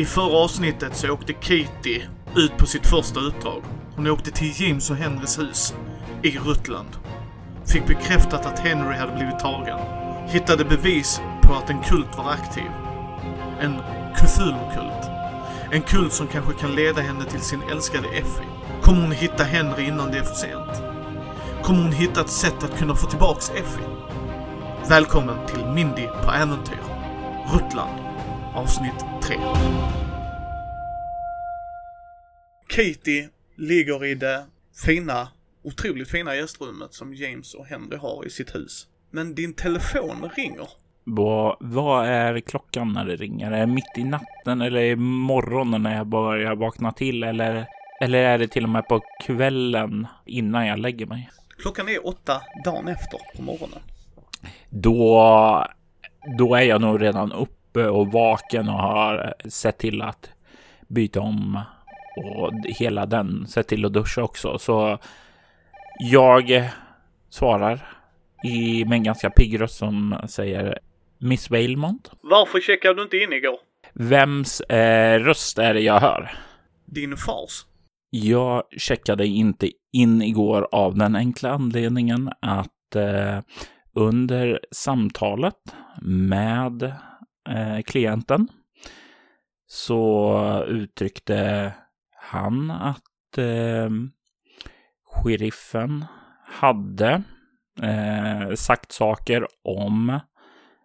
I förra avsnittet så åkte Katie ut på sitt första utdrag. Hon åkte till James och Henrys hus i Rutland. Fick bekräftat att Henry hade blivit tagen. Hittade bevis på att en kult var aktiv. En Cthulhu-kult. En kult som kanske kan leda henne till sin älskade Effie. Kommer hon hitta Henry innan det är för sent? Kommer hon hitta ett sätt att kunna få tillbaks Effie? Välkommen till Mindy på äventyr. Rutland. Avsnitt 3. Katie ligger i det fina, otroligt fina gästrummet som James och Henry har i sitt hus. Men din telefon ringer. Vad, vad är klockan när det ringer? Är det mitt i natten eller i morgonen när jag börjar vakna till? Eller, eller är det till och med på kvällen innan jag lägger mig? Klockan är åtta dagen efter på morgonen. Då, då är jag nog redan uppe och vaken och har sett till att byta om och hela den. Sett till att duscha också. Så jag svarar i med en ganska pigg röst som säger Miss Vailmont. Varför checkade du inte in igår? Vems eh, röst är det jag hör? Din fars. Jag checkade inte in igår av den enkla anledningen att eh, under samtalet med eh, klienten så uttryckte han att eh, sheriffen hade eh, sagt saker om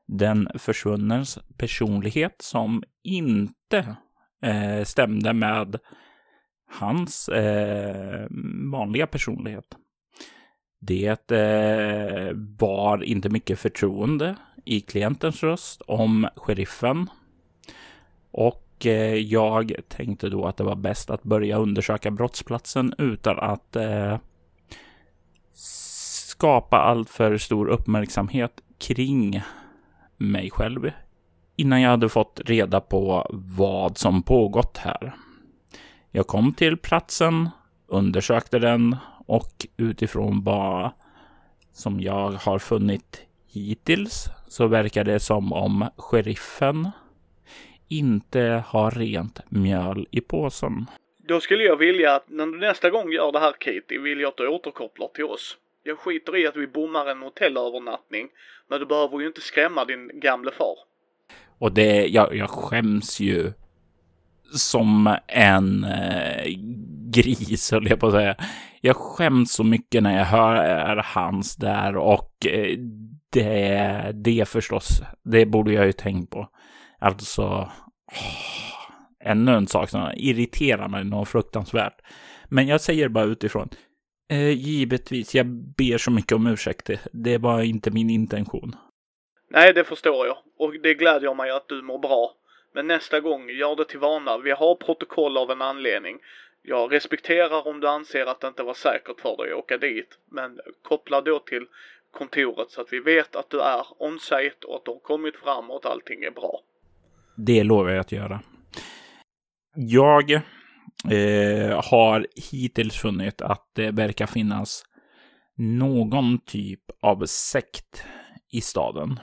den försvunnens personlighet som inte eh, stämde med hans eh, vanliga personlighet. Det eh, var inte mycket förtroende i klientens röst om sheriffen. Och eh, jag tänkte då att det var bäst att börja undersöka brottsplatsen utan att eh, skapa alltför stor uppmärksamhet kring mig själv innan jag hade fått reda på vad som pågått här. Jag kom till platsen, undersökte den och utifrån vad som jag har funnit hittills så verkar det som om sheriffen inte har rent mjöl i påsen. Då skulle jag vilja att när du nästa gång gör det här Katie, vill jag att du återkopplar till oss. Jag skiter i att vi bommar en hotellövernattning, men du behöver ju inte skrämma din gamle far. Och det, jag, jag skäms ju som en eh, gris, höll jag på att säga. Jag skäms så mycket när jag hör hans där och eh, det, det förstås, det borde jag ju tänkt på. Alltså, åh, ännu en sak som irriterar mig något fruktansvärt. Men jag säger bara utifrån, eh, givetvis, jag ber så mycket om ursäkt. Det var inte min intention. Nej, det förstår jag. Och det glädjer mig att du mår bra. Men nästa gång, gör det till vana. Vi har protokoll av en anledning. Jag respekterar om du anser att det inte var säkert för dig att åka dit. Men koppla då till kontoret så att vi vet att du är on-site och att du har kommit fram och att allting är bra. Det lovar jag att göra. Jag eh, har hittills funnit att det verkar finnas någon typ av sekt i staden.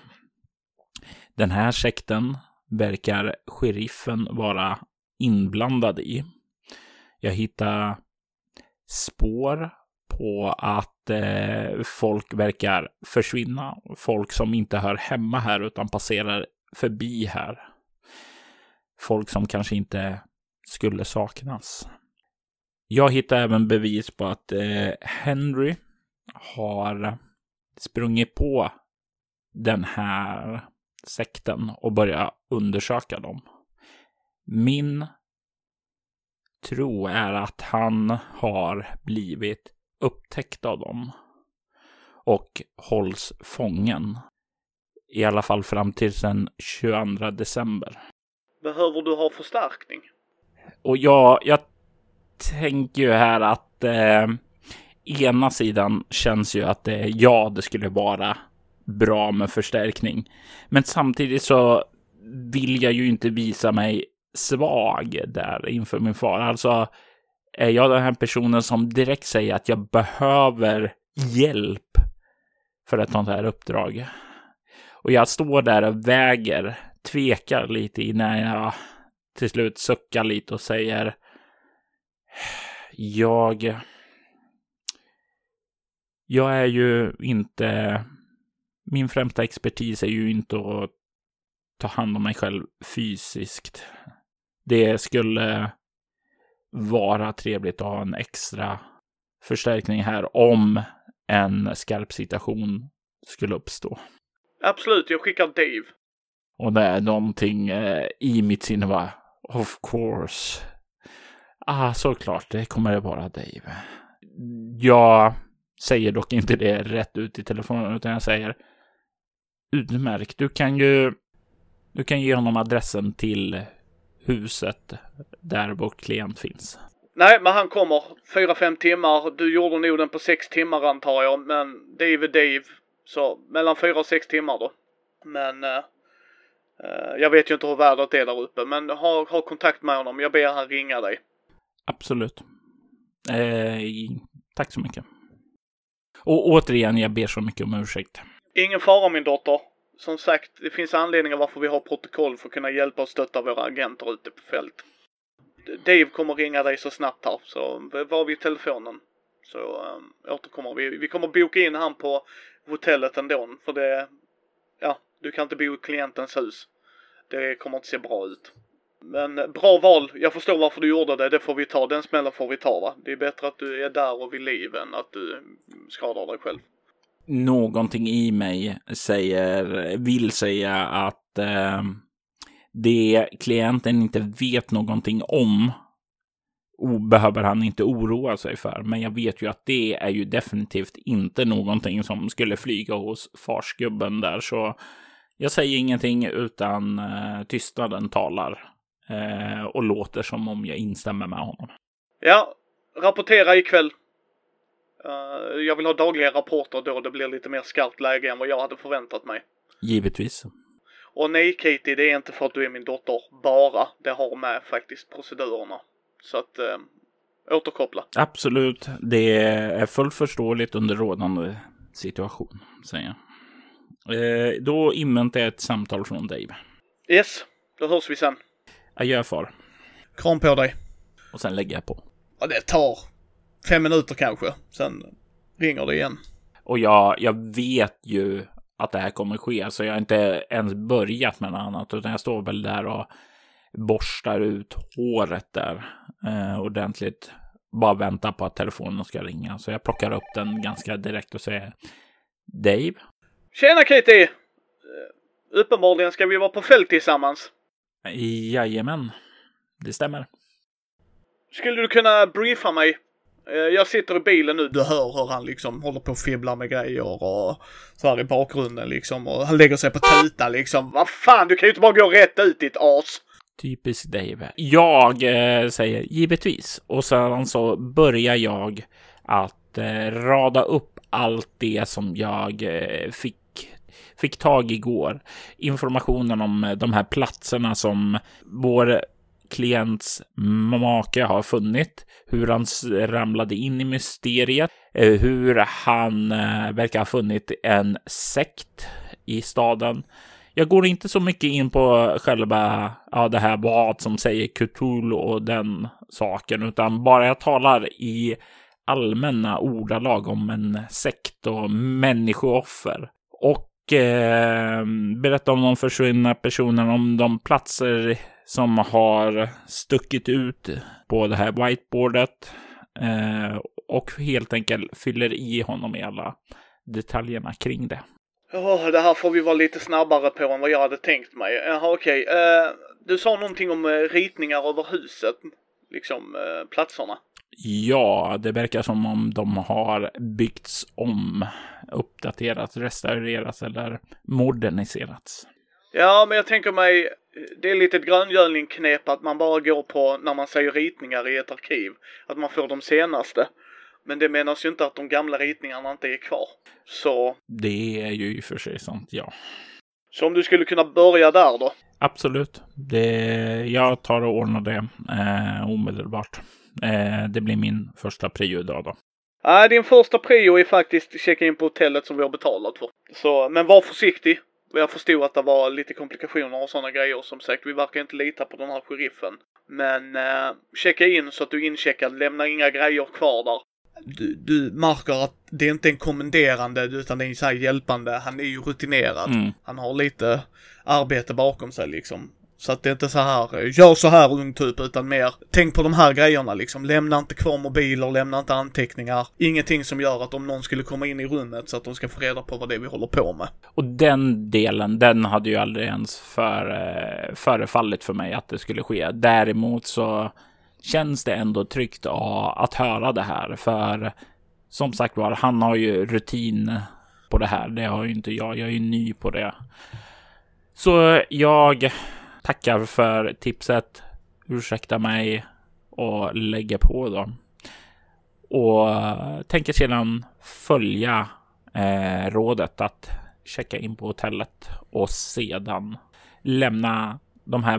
Den här sekten verkar sheriffen vara inblandad i. Jag hittar spår på att eh, folk verkar försvinna. Folk som inte hör hemma här utan passerar förbi här. Folk som kanske inte skulle saknas. Jag hittar även bevis på att eh, Henry har sprungit på den här sekten och börjat undersöka dem. Min tro är att han har blivit upptäckt av dem och hålls fången. I alla fall fram till den 22 december. Behöver du ha förstärkning? Och jag, jag tänker ju här att eh, ena sidan känns ju att det, ja, det skulle vara bra med förstärkning. Men samtidigt så vill jag ju inte visa mig svag där inför min far. Alltså, är jag den här personen som direkt säger att jag behöver hjälp för ett sånt här uppdrag? Och jag står där och väger, tvekar lite innan jag till slut suckar lite och säger Jag jag är ju inte, min främsta expertis är ju inte att ta hand om mig själv fysiskt. Det skulle vara trevligt att ha en extra förstärkning här om en skarp situation skulle uppstå. Absolut, jag skickar Dave. Och det är någonting eh, i mitt sinne bara, of course. Ah, såklart, det kommer det vara Dave. Jag säger dock inte det rätt ut i telefonen, utan jag säger utmärkt, du kan ju du kan ge honom adressen till huset där vår klient finns. Nej, men han kommer fyra, fem timmar. Du gjorde nog den på sex timmar antar jag, men Dave är Dave. Så mellan fyra och sex timmar då. Men uh, uh, jag vet ju inte hur vädret är där uppe, men ha, ha kontakt med honom. Jag ber han ringa dig. Absolut. Eh, tack så mycket. Och återigen, jag ber så mycket om ursäkt. Ingen fara min dotter. Som sagt, det finns anledningar varför vi har protokoll för att kunna hjälpa och stötta våra agenter ute på fält. Dave kommer ringa dig så snabbt här, så var vid telefonen. Så um, återkommer vi. Vi kommer boka in han på hotellet ändå, för det... Ja, du kan inte bo i klientens hus. Det kommer inte se bra ut. Men eh, bra val. Jag förstår varför du gjorde det. Det får vi ta. Den smällen får vi ta va. Det är bättre att du är där och vid liv än att du mm, skadar dig själv. Någonting i mig säger, vill säga att eh, det klienten inte vet någonting om behöver han inte oroa sig för. Men jag vet ju att det är ju definitivt inte någonting som skulle flyga hos farsgubben där. Så jag säger ingenting utan eh, tystnaden talar eh, och låter som om jag instämmer med honom. Ja, rapportera ikväll. Uh, jag vill ha dagliga rapporter då det blir lite mer skarpt läge än vad jag hade förväntat mig. Givetvis. Och nej Katie, det är inte för att du är min dotter bara. Det har med faktiskt procedurerna. Så att uh, återkoppla. Absolut. Det är fullt förståeligt under rådande situation, säger jag. Eh, då inväntar jag ett samtal från Dave. Yes, då hörs vi sen. Adjö far. Kram på dig. Och sen lägger jag på. Ja, det tar fem minuter kanske. Sen ringer det igen. Och jag, jag vet ju att det här kommer ske, så jag har inte ens börjat med något annat, utan jag står väl där och borstar ut håret där eh, ordentligt. Bara väntar på att telefonen ska ringa, så jag plockar upp den ganska direkt och säger Dave? Tjena Kitty! Uppenbarligen ska vi vara på fält tillsammans. Jajamän, det stämmer. Skulle du kunna briefa mig? Eh, jag sitter i bilen nu. Du hör hur han liksom håller på och fibblar med grejer och så här i bakgrunden liksom. Och han lägger sig på tuta liksom. Vad fan, du kan ju inte bara gå rätt ut ditt as. Typiskt Dave. Jag eh, säger givetvis. Och sen så börjar jag att eh, rada upp allt det som jag eh, fick fick tag igår. Informationen om eh, de här platserna som vår klients make har funnit, hur han ramlade in i mysteriet, eh, hur han eh, verkar ha funnit en sekt i staden. Jag går inte så mycket in på själva ja, det här vad som säger Cthulhu och den saken, utan bara jag talar i allmänna ordalag om en sekt och människooffer. Och eh, berätta om de försvunna personerna, om de platser som har stuckit ut på det här whiteboardet. Eh, och helt enkelt fyller i honom i alla detaljerna kring det. Oh, det här får vi vara lite snabbare på än vad jag hade tänkt mig. Jaha, okej. Okay. Uh, du sa någonting om uh, ritningar över huset, liksom uh, platserna. Ja, det verkar som om de har byggts om, uppdaterats, restaurerats eller moderniserats. Ja, men jag tänker mig, det är lite ett gröngölning-knep att man bara går på när man säger ritningar i ett arkiv, att man får de senaste. Men det menas ju inte att de gamla ritningarna inte är kvar. Så... Det är ju i och för sig sant, ja. Så om du skulle kunna börja där då? Absolut. Det, jag tar och ordnar det eh, omedelbart. Eh, det blir min första prio idag då. Nej, din första prio är faktiskt checka in på hotellet som vi har betalat för. Så, men var försiktig. Och jag förstod att det var lite komplikationer och sådana grejer som sagt. Vi verkar inte lita på den här sheriffen. Men eh, checka in så att du är incheckad, lämna inga grejer kvar där. Du, du märker att det är inte en kommenderande utan det är en så här hjälpande. Han är ju rutinerad. Mm. Han har lite arbete bakom sig liksom. Så att det är inte så här, gör så här ung typ, utan mer, tänk på de här grejerna liksom. Lämna inte kvar mobiler, lämna inte anteckningar. Ingenting som gör att om någon skulle komma in i rummet så att de ska få reda på vad det är vi håller på med. Och den delen, den hade ju aldrig ens för, eh, förefallit för mig att det skulle ske. Däremot så känns det ändå tryggt att höra det här, för som sagt var, han har ju rutin på det här. Det har ju inte jag. Jag är ju ny på det. Så jag tackar för tipset. Ursäkta mig och lägger på då. Och eh, tänker sedan följa eh, rådet att checka in på hotellet och sedan lämna de här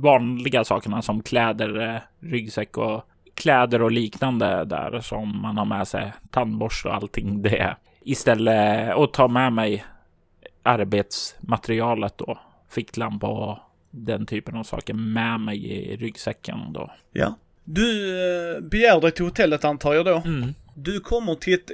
vanliga sakerna som kläder, eh, ryggsäck och kläder och liknande där som man har med sig. Tandborste och allting det. Istället eh, och ta med mig arbetsmaterialet då. Ficklampa och den typen av saker med mig i ryggsäcken då. Ja. Du eh, begär dig till hotellet antar jag då. Mm. Du kommer till ett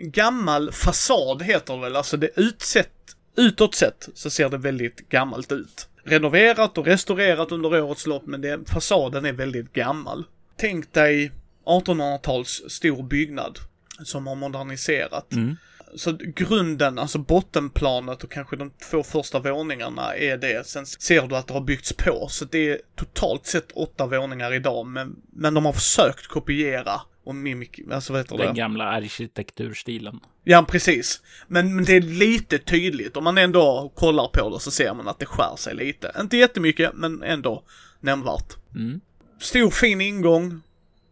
gammal fasad heter det väl, alltså det utsett, utåt sett så ser det väldigt gammalt ut. Renoverat och restaurerat under årets lopp men det, fasaden är väldigt gammal. Tänk dig 1800-tals stor byggnad som har moderniserat. Mm. Så grunden, alltså bottenplanet och kanske de två första våningarna är det. Sen ser du att det har byggts på. Så det är totalt sett åtta våningar idag. Men, men de har försökt kopiera och mimik, alltså vad heter Den det? gamla arkitekturstilen. Ja, precis. Men, men det är lite tydligt. Om man ändå kollar på det så ser man att det skär sig lite. Inte jättemycket, men ändå nämnvärt. Mm. Stor fin ingång.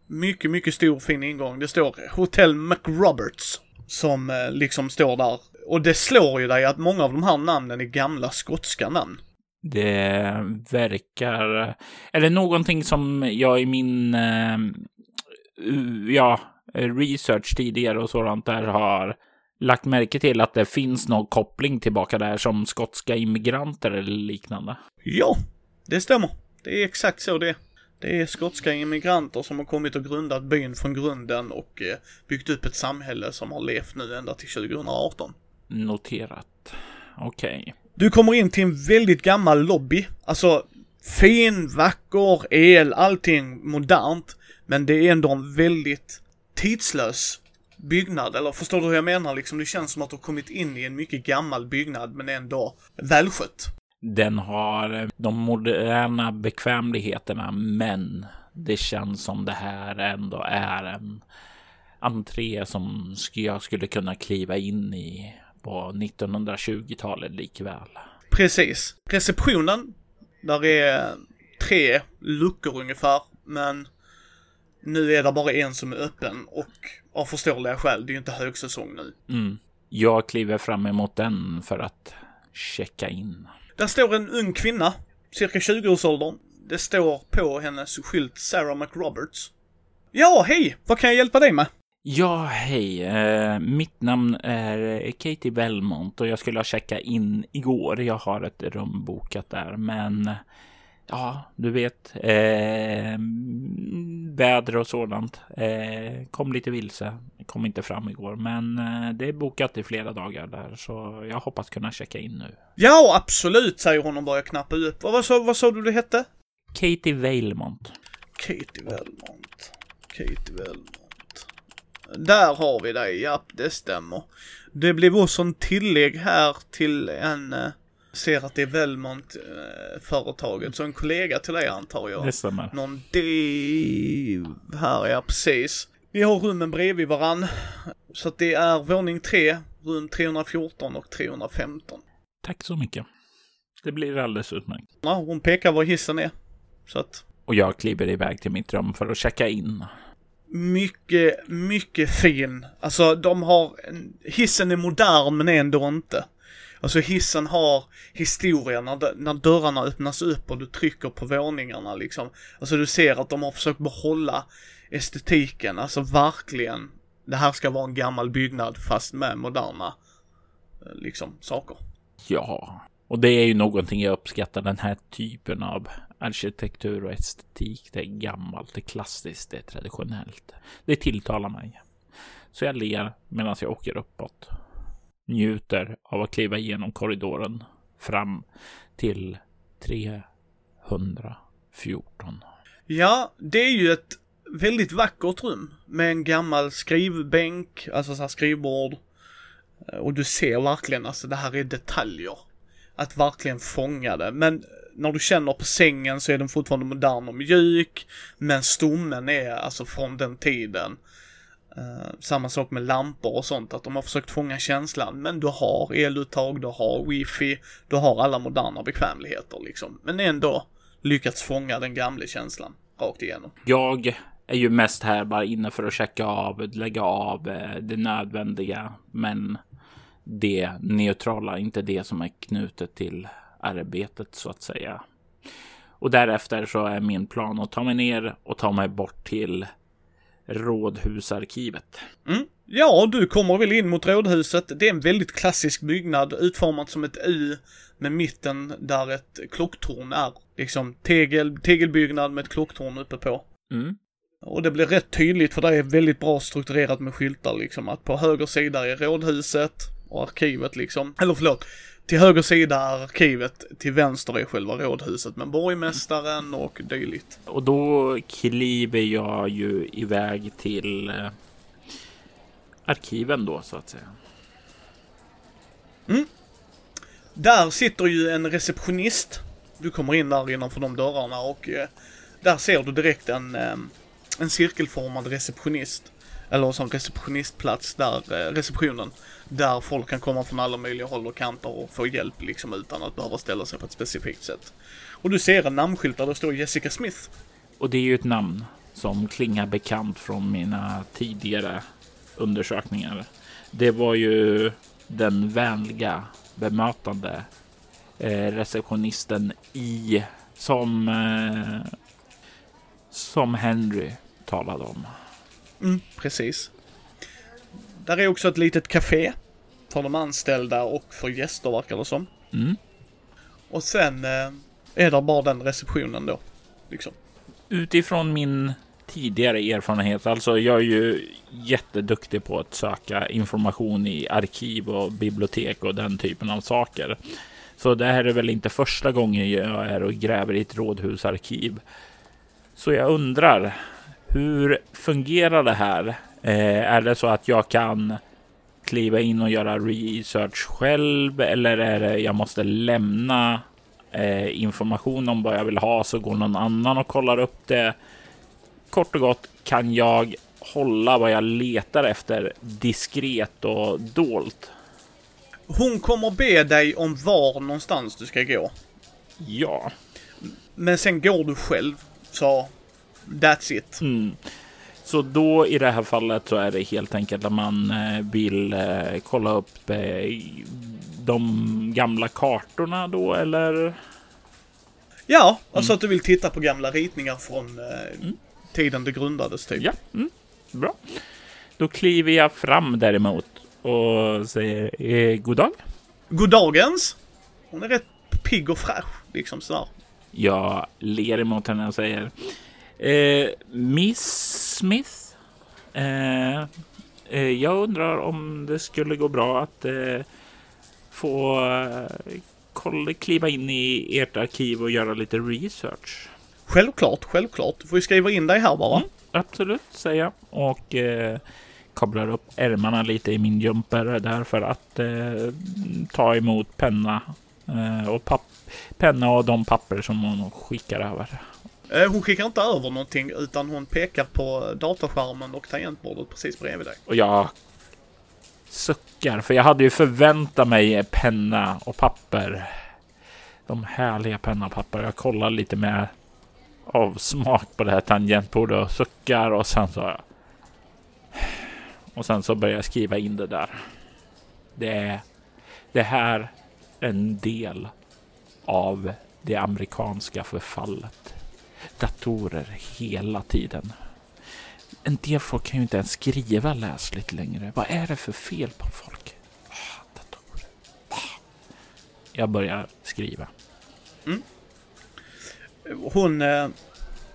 Mycket, mycket stor fin ingång. Det står Hotel McRoberts. Som eh, liksom står där. Och det slår ju dig att många av de här namnen är gamla skotska namn. Det verkar... Är det någonting som jag i min eh, ja, research tidigare och sådant där har lagt märke till att det finns någon koppling tillbaka där som skotska immigranter eller liknande? Ja, det stämmer. Det är exakt så det är. Det är skotska immigranter som har kommit och grundat byn från grunden och eh, byggt upp ett samhälle som har levt nu ända till 2018. Noterat. Okej. Du kommer in till en väldigt gammal lobby. Alltså fin, vacker, el, allting modernt. Men det är ändå en väldigt tidslös byggnad. Eller förstår du hur jag menar? Liksom, det känns som att du har kommit in i en mycket gammal byggnad men ändå välskött. Den har de moderna bekvämligheterna, men det känns som det här ändå är en entré som jag skulle kunna kliva in i på 1920-talet likväl. Precis. Receptionen, där är tre luckor ungefär, men nu är det bara en som är öppen och av förståeliga skäl, det är ju inte högsäsong nu. Mm. Jag kliver fram emot den för att checka in. Där står en ung kvinna, cirka 20-årsåldern. Det står på hennes skylt Sarah McRoberts. Ja, hej! Vad kan jag hjälpa dig med? Ja, hej. Eh, mitt namn är Katie Belmont och jag skulle ha checkat in igår. Jag har ett rum bokat där, men ja, du vet, eh, väder och sådant. Eh, kom lite vilse. Kom inte fram igår, men eh, det är bokat i flera dagar där, så jag hoppas kunna checka in nu. Ja, absolut, säger hon och börjar knappa upp. Vad, vad, sa, vad sa du det hette? Katie Vailmont. Katie Belmont. Katie Belmont. Där har vi dig, ja, det stämmer. Det blev också en tillägg här till en, eh, ser att det är Belmont eh, företaget, så en kollega till dig antar jag. Det stämmer. Någon Dave här, ja precis. Vi har rummen bredvid varann. Så att det är våning 3, rum 314 och 315. Tack så mycket. Det blir alldeles utmärkt. Ja, hon pekar var hissen är. Så att Och jag kliver iväg till mitt rum för att checka in. mycket, mycket fin. Alltså de har, en- hissen är modern men ändå inte. Alltså hissen har historia när, när dörrarna öppnas upp och du trycker på våningarna liksom. Alltså du ser att de har försökt behålla estetiken, alltså verkligen. Det här ska vara en gammal byggnad fast med moderna, eh, liksom, saker. Ja, och det är ju någonting jag uppskattar. Den här typen av arkitektur och estetik. Det är gammalt, det är klassiskt, det är traditionellt. Det tilltalar mig. Så jag ler medan jag åker uppåt. Njuter av att kliva igenom korridoren fram till 314. Ja, det är ju ett väldigt vackert rum med en gammal skrivbänk, alltså så här skrivbord. Eh, och du ser verkligen, alltså det här är detaljer. Att verkligen fånga det. Men när du känner på sängen så är den fortfarande modern och mjuk. Men stommen är alltså från den tiden. Uh, samma sak med lampor och sånt, att de har försökt fånga känslan. Men du har eluttag, du har wifi, du har alla moderna bekvämligheter liksom. Men ändå lyckats fånga den gamla känslan rakt igenom. Jag är ju mest här bara inne för att checka av, lägga av eh, det nödvändiga, men det neutrala, inte det som är knutet till arbetet så att säga. Och därefter så är min plan att ta mig ner och ta mig bort till Rådhusarkivet. Mm. Ja, du kommer väl in mot Rådhuset. Det är en väldigt klassisk byggnad utformad som ett U med mitten där ett klocktorn är. Liksom tegel, tegelbyggnad med ett klocktorn uppe på. Mm. Och det blir rätt tydligt för det är väldigt bra strukturerat med skyltar liksom att på höger sida är rådhuset och arkivet liksom. Eller förlåt, till höger sida är arkivet, till vänster är själva rådhuset med borgmästaren och dylikt. Och då kliver jag ju iväg till eh, arkiven då så att säga. Mm. Där sitter ju en receptionist. Du kommer in där innanför de dörrarna och eh, där ser du direkt en, eh, en cirkelformad receptionist. Eller som receptionistplats där, eh, receptionen. Där folk kan komma från alla möjliga håll och kanter och få hjälp liksom utan att behöva ställa sig på ett specifikt sätt. Och du ser en namnskylt där det står Jessica Smith. Och det är ju ett namn som klingar bekant från mina tidigare undersökningar. Det var ju den vänliga bemötande eh, receptionisten i som eh, som Henry talade om. Mm, precis. Där är också ett litet café för de anställda och för gäster verkar det som. Mm. Och sen eh, är det bara den receptionen då. Liksom. Utifrån min tidigare erfarenhet, alltså jag är ju jätteduktig på att söka information i arkiv och bibliotek och den typen av saker. Så det här är väl inte första gången jag är och gräver i ett rådhusarkiv. Så jag undrar, hur fungerar det här? Eh, är det så att jag kan kliva in och göra research själv eller är det jag måste lämna eh, information om vad jag vill ha så går någon annan och kollar upp det. Kort och gott kan jag hålla vad jag letar efter diskret och dolt. Hon kommer be dig om var någonstans du ska gå. Ja. Men sen går du själv, så that's it. Mm. Så då i det här fallet så är det helt enkelt att man eh, vill eh, kolla upp eh, de gamla kartorna då eller? Ja, alltså mm. att du vill titta på gamla ritningar från mm. tiden det grundades typ. Ja, mm. bra. Då kliver jag fram däremot och säger eh, god dag. God dagens. Hon är rätt pigg och fräsch liksom sådär. Jag ler emot henne och säger Eh, Miss Smith. Eh, eh, jag undrar om det skulle gå bra att eh, få eh, kolla, kliva in i ert arkiv och göra lite research. Självklart, självklart. Du får ju skriva in dig här bara. Mm, absolut, säger jag. Och eh, kablar upp ärmarna lite i min jumper där för att eh, ta emot penna eh, och papp penna och de papper som hon skickar över. Eh, hon skickar inte över någonting utan hon pekar på datorskärmen och tangentbordet precis bredvid dig. Och jag suckar för jag hade ju förväntat mig penna och papper. De härliga penna och papper. Jag kollar lite med avsmak på det här tangentbordet och suckar och sen så och sen så börjar jag skriva in det där. Det är det här en del av det amerikanska förfallet datorer hela tiden. En del folk kan ju inte ens skriva läsligt längre. Vad är det för fel på folk? Ah, datorer. Ah. jag börjar skriva. Hon, eh,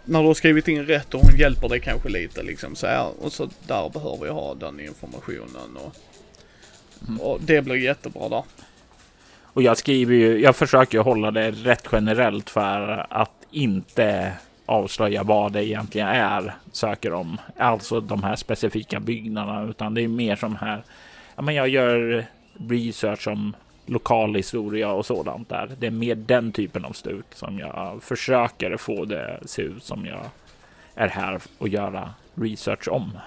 när du har skrivit in rätt och hon hjälper dig kanske lite liksom så här, och så där behöver jag ha den informationen och, och det blir jättebra där. Och jag skriver ju, jag försöker hålla det rätt generellt för att inte avslöja vad det egentligen är söker om. Alltså de här specifika byggnaderna, utan det är mer som här. Ja, men jag gör research om lokal historia och sådant där. Det är mer den typen av stuk som jag försöker få det se ut som jag är här och göra research om.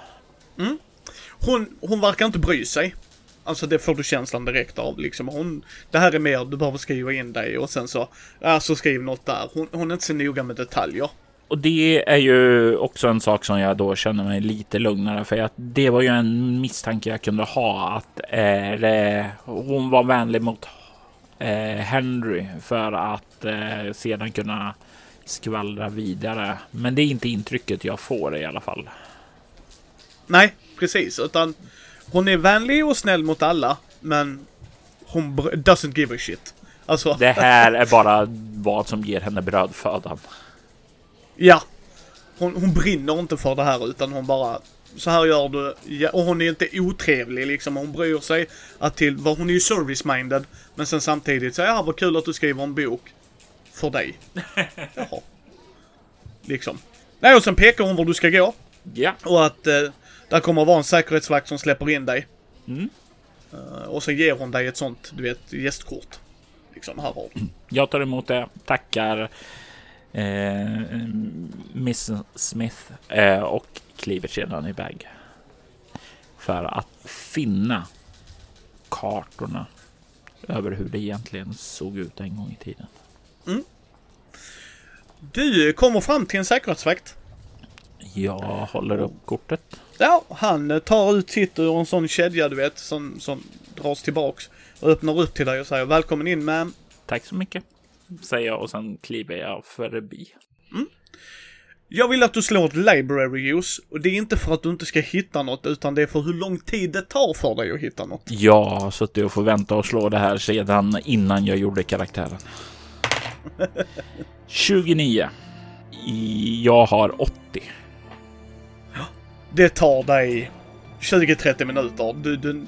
Mm. Hon, hon verkar inte bry sig. Alltså det får du känslan direkt av liksom. Hon, det här är mer, du behöver skriva in dig och sen så, ja så skriv något där. Hon, hon är inte så noga med detaljer. Och det är ju också en sak som jag då känner mig lite lugnare för att det var ju en misstanke jag kunde ha att eh, hon var vänlig mot eh, Henry för att eh, sedan kunna skvallra vidare. Men det är inte intrycket jag får i alla fall. Nej, precis. Utan hon är vänlig och snäll mot alla, men hon doesn't give a shit. Alltså, Det här är bara vad som ger henne brödfödan. ja. Hon, hon brinner inte för det här utan hon bara, så här gör du. Ja, och hon är inte otrevlig liksom. Hon bryr sig att till, hon är ju service-minded. Men sen samtidigt så, ja vad kul att du skriver en bok. För dig. Jaha. Liksom. Nej, och sen pekar hon var du ska gå. Ja, Och att eh, där kommer att vara en säkerhetsvakt som släpper in dig. Mm. Eh, och så ger hon dig ett sånt, du vet, gästkort. Liksom, här har jag tar emot det, tackar eh, Miss Smith eh, och kliver sedan iväg. För att finna kartorna över hur det egentligen såg ut en gång i tiden. Du kommer fram till en säkerhetsvakt. Jag håller upp kortet. Ja, han eh, tar ut sitt ur en sån kedja, du vet, som, som dras tillbaks. Och öppnar upp till dig och säger välkommen in ma'am. Tack så mycket, säger jag och sen kliver jag förbi. Jag vill att du slår ett library use. Och det är inte för att du inte ska hitta något, utan det är för hur lång tid det tar för dig att hitta något. Jag har suttit och förväntat och slå det här sedan innan jag gjorde karaktären. 29. Jag har 80. Det tar dig 20-30 minuter. Du, du,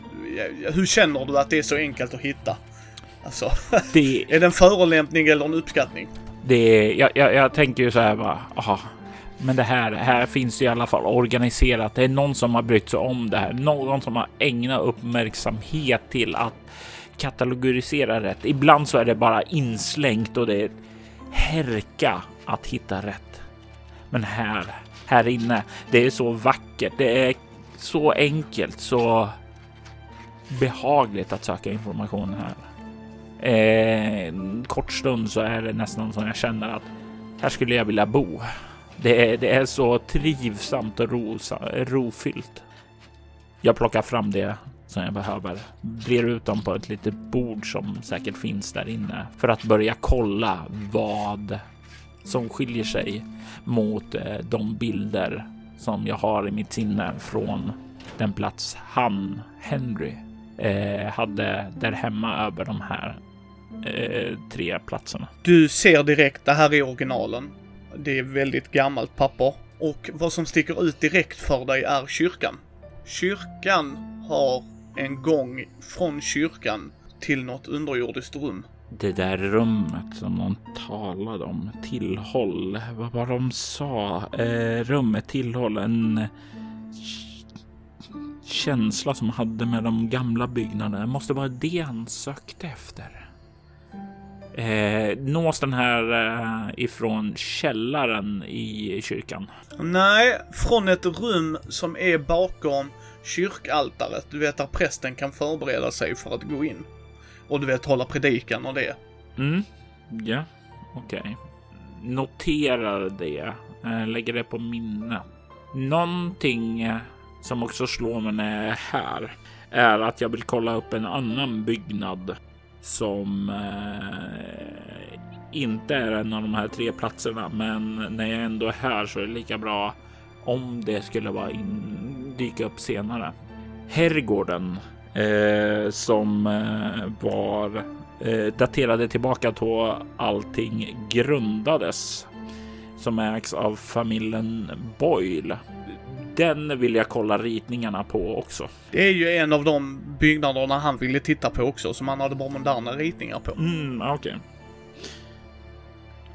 hur känner du att det är så enkelt att hitta? Alltså, Det, är det en förolämpning eller en uppskattning? det, jag, jag, jag tänker ju så här bara, aha, men det här, här finns det i alla fall organiserat. Det är någon som har brytt sig om det här. Någon som har ägnat uppmärksamhet till att katalogisera rätt. Ibland så är det bara inslängt och det är härka att hitta rätt. Men här, här inne, det är så vackert. Det är så enkelt, så behagligt att söka information här. Eh, en kort stund så är det nästan som jag känner att här skulle jag vilja bo. Det är, det är så trivsamt och rosa, rofyllt. Jag plockar fram det som jag behöver, brer ut dem på ett litet bord som säkert finns där inne för att börja kolla vad som skiljer sig mot eh, de bilder som jag har i mitt sinne från den plats han, Henry, eh, hade där hemma över de här eh, tre platserna. Du ser direkt, det här är originalen. Det är väldigt gammalt papper. Och vad som sticker ut direkt för dig är kyrkan. Kyrkan har en gång från kyrkan till något underjordiskt rum. Det där rummet som de talade om, tillhåll, vad var de sa? Eh, rummet tillhåll en eh, känsla som hade med de gamla byggnaderna. Det måste vara det han sökte efter. Eh, nås den här eh, ifrån källaren i kyrkan? Nej, från ett rum som är bakom kyrkaltaret. Du vet där prästen kan förbereda sig för att gå in. Och du vet hålla predikan och det. Mm, ja, okej. Noterar det, eh, lägger det på minne. Någonting eh, som också slår mig när jag är här är att jag vill kolla upp en annan byggnad som eh, inte är en av de här tre platserna. Men när jag ändå är här så är det lika bra om det skulle vara in, dyka upp senare. Herrgården eh, som eh, var eh, daterade tillbaka då allting grundades som ägs av familjen Boyle. Den vill jag kolla ritningarna på också. Det är ju en av de byggnaderna han ville titta på också, som han hade bara moderna ritningar på. Mm, okej. Okay.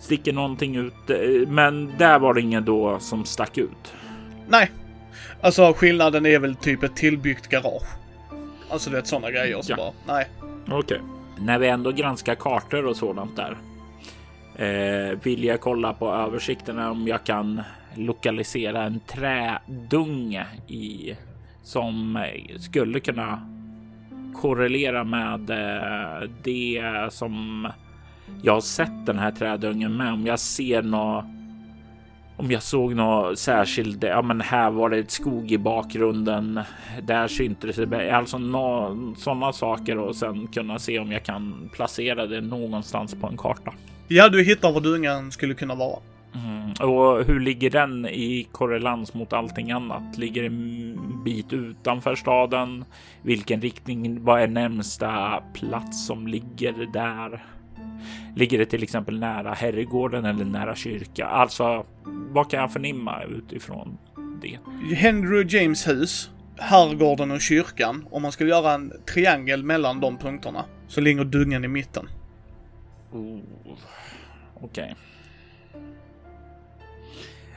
Sticker någonting ut, eh, men där var det ingen då som stack ut. Nej, alltså skillnaden är väl typ ett tillbyggt garage. Alltså det är sådana grejer så ja. bara, nej. Okej. Okay. När vi ändå granskar kartor och sådant där. Eh, vill jag kolla på översikterna om jag kan lokalisera en trädunge i som skulle kunna korrelera med eh, det som jag har sett den här trädungen med. Om jag ser något om jag såg något särskilt, ja men här var det ett skog i bakgrunden. Där syntes det, alltså sådana saker och sen kunna se om jag kan placera det någonstans på en karta. Ja, du hittar vad dungan skulle kunna vara. Mm. Och hur ligger den i korrelans mot allting annat? Ligger en bit utanför staden? Vilken riktning? Vad är närmsta plats som ligger där? Ligger det till exempel nära herrgården eller nära kyrka? Alltså, vad kan jag förnimma utifrån det? Henry James hus, herrgården och kyrkan. Om man skulle göra en triangel mellan de punkterna så ligger dungen i mitten. Oh, Okej. Okay.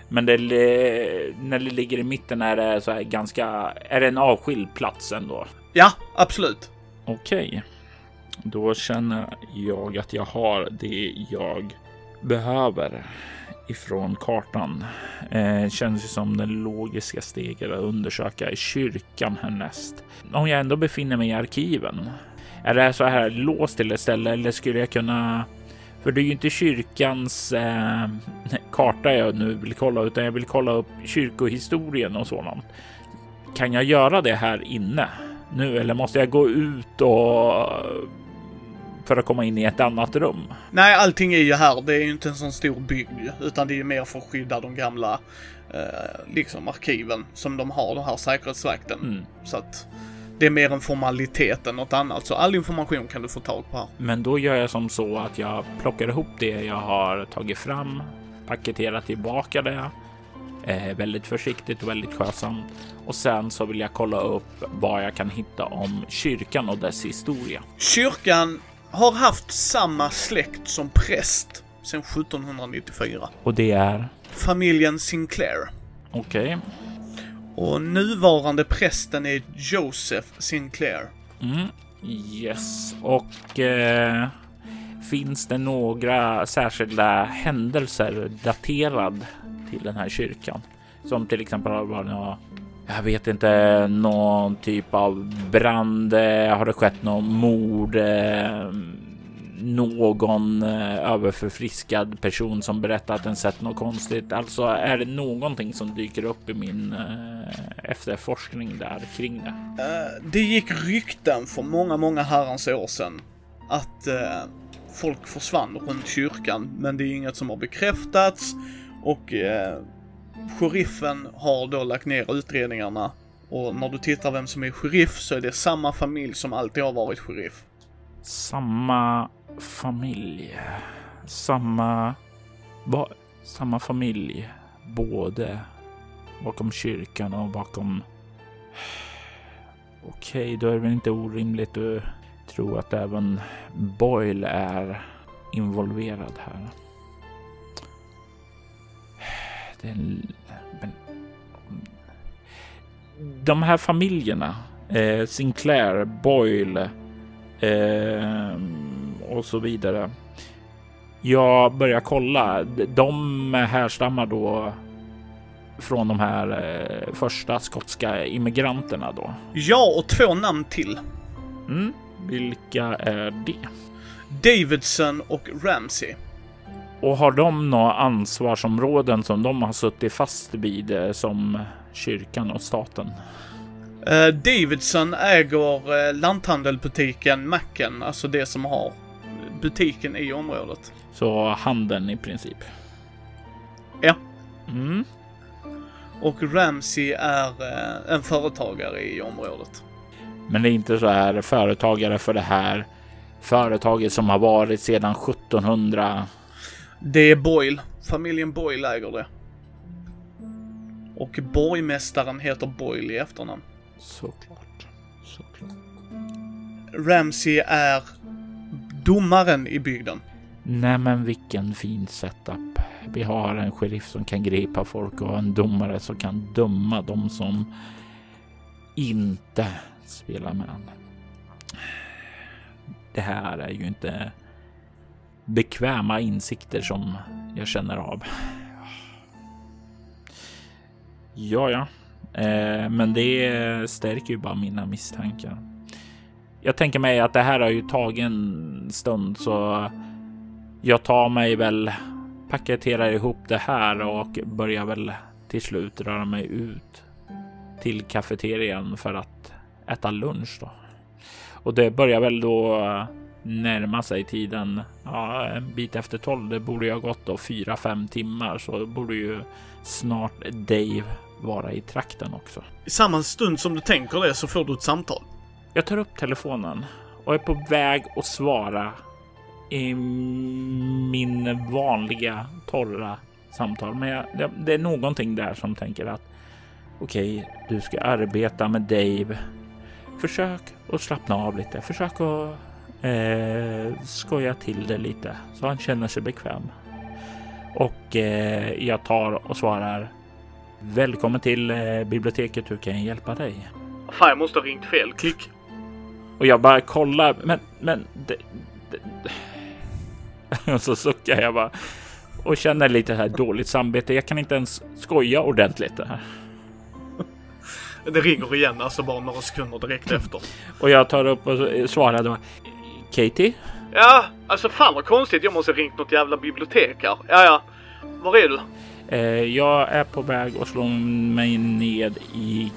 Men det, när det ligger i mitten är det så här ganska, är det en avskild plats ändå? Ja, absolut. Okej. Okay. Då känner jag att jag har det jag behöver ifrån kartan. Eh, känns ju som det logiska steget att undersöka i kyrkan härnäst. Om jag ändå befinner mig i arkiven. Är det så här låst till ett ställe eller skulle jag kunna för det är ju inte kyrkans eh, karta jag nu vill kolla, utan jag vill kolla upp kyrkohistorien och sådant. Kan jag göra det här inne nu eller måste jag gå ut och för att komma in i ett annat rum? Nej, allting är ju här. Det är ju inte en sån stor bygd utan det är ju mer för att skydda de gamla eh, liksom arkiven som de har, den här säkerhetsvakten. Mm. Så att det är mer en formalitet än något annat, så all information kan du få tag på här. Men då gör jag som så att jag plockar ihop det jag har tagit fram, paketerar tillbaka det eh, väldigt försiktigt och väldigt skötsamt. Och sen så vill jag kolla upp vad jag kan hitta om kyrkan och dess historia. Kyrkan har haft samma släkt som präst sedan 1794. Och det är? Familjen Sinclair. Okej. Okay. Och nuvarande prästen är Joseph Sinclair. Mm. Yes, och eh, finns det några särskilda händelser daterad till den här kyrkan? Som till exempel har varit några, jag vet inte, någon typ av brand, har det skett någon mord? Eh, någon eh, överförfriskad person som berättar att den sett något konstigt. Alltså är det någonting som dyker upp i min eh, efterforskning där kring det? Det gick rykten för många, många herrans år sedan att folk försvann runt kyrkan, men det är inget som har bekräftats och sheriffen har då lagt ner utredningarna och när du tittar vem som är sheriff så är det samma familj som alltid har varit sheriff. Samma familj. Samma... Va, samma familj. Både bakom kyrkan och bakom... Okej, okay, då är det väl inte orimligt att tro att även Boyle är involverad här. Den, men, de här familjerna, eh, Sinclair, Boyle, eh, och så vidare. Jag börjar kolla. De härstammar då från de här eh, första skotska immigranterna då. Ja, och två namn till. Mm, vilka är det? Davidson och Ramsey. Och har de några ansvarsområden som de har suttit fast vid eh, som kyrkan och staten? Uh, Davidson äger uh, lanthandelbutiken Macken, alltså det som har butiken i området. Så handeln i princip? Ja. Mm. Och Ramsey är en företagare i området. Men det är inte så här företagare för det här företaget som har varit sedan 1700. Det är Boyle. Familjen Boyle äger det. Och borgmästaren heter Boyle i efternamn. Såklart. Såklart. Ramsey är domaren i bygden. Nej men vilken fin setup. Vi har en sheriff som kan gripa folk och en domare som kan döma de som inte spelar med. Det här är ju inte bekväma insikter som jag känner av. Ja, ja, eh, men det stärker ju bara mina misstankar. Jag tänker mig att det här har ju tagit en stund så jag tar mig väl, paketerar ihop det här och börjar väl till slut röra mig ut till kafeterian för att äta lunch då. Och det börjar väl då närma sig tiden. Ja, en bit efter tolv. Det borde ju ha gått då fyra, fem timmar så borde ju snart Dave vara i trakten också. I samma stund som du tänker det så får du ett samtal. Jag tar upp telefonen och är på väg att svara i min vanliga torra samtal. Men jag, det, det, är någonting där som tänker att okej, okay, du ska arbeta med Dave. Försök att slappna av lite. Försök att eh, skoja till det lite så han känner sig bekväm. Och eh, jag tar och svarar Välkommen till eh, biblioteket. Hur kan jag hjälpa dig? Fan, jag måste ha ringt fel. Klick. Och jag bara kollar. Men, men. Det, det. Och så suckar jag bara och känner lite här dåligt samvete. Jag kan inte ens skoja ordentligt det här. Det ringer igen, alltså bara några sekunder direkt efter. Och jag tar upp och svarar då. Katie? Ja, alltså fan vad konstigt. Jag måste ha ringt något jävla bibliotek här. Ja, ja. Var är du? Eh, jag är på väg att slå mig ned i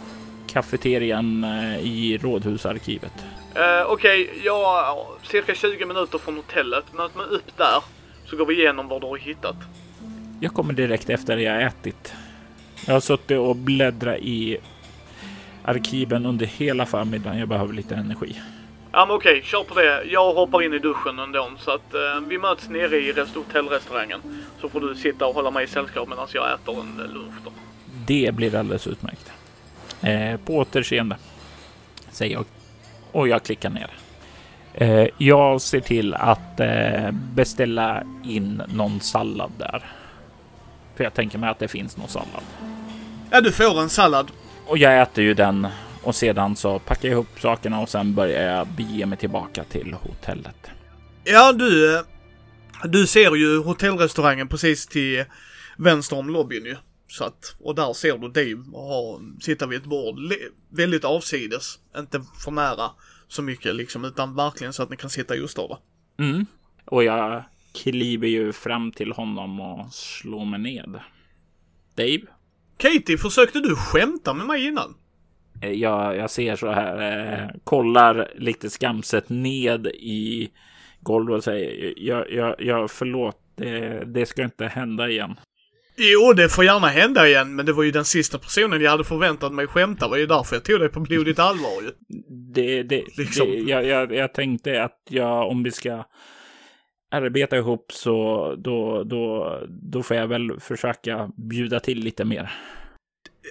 kafeterian eh, i Rådhusarkivet. Uh, Okej, okay, jag cirka 20 minuter från hotellet. Möt mig upp där så går vi igenom vad du har hittat. Jag kommer direkt efter jag ätit. Jag har suttit och bläddrat i arkiven under hela förmiddagen. Jag behöver lite energi. Ja men okej, kör på det. Jag hoppar in i duschen ändå så att uh, vi möts nere i rest hotellrestaurangen. Så får du sitta och hålla mig i sällskap medan jag äter en lunch då. Det blir alldeles utmärkt. Eh, på återseende, säger jag. Och jag klickar ner. Eh, jag ser till att eh, beställa in någon sallad där. För jag tänker mig att det finns någon sallad. Ja, du får en sallad. Och jag äter ju den och sedan så packar jag ihop sakerna och sen börjar jag bege mig tillbaka till hotellet. Ja, du. Eh, du ser ju hotellrestaurangen precis till vänster om lobbyn ju. Så att, och där ser du Dave ha, sitta vid ett bord, väldigt avsides, inte för nära så mycket liksom, utan verkligen så att ni kan sitta just där. Mm. Och jag kliver ju fram till honom och slår mig ned. Dave? Katie, försökte du skämta med mig innan? Eh, jag, jag ser så här, eh, kollar lite skamset ned i golvet och säger jag, jag, jag förlåt, det, det ska inte hända igen. Jo, det får gärna hända igen, men det var ju den sista personen jag hade förväntat mig skämta. Det var ju därför jag tog dig på blodigt allvar ju. Det, det, liksom. det jag, jag, jag tänkte att jag, om vi ska arbeta ihop så då, då, då får jag väl försöka bjuda till lite mer.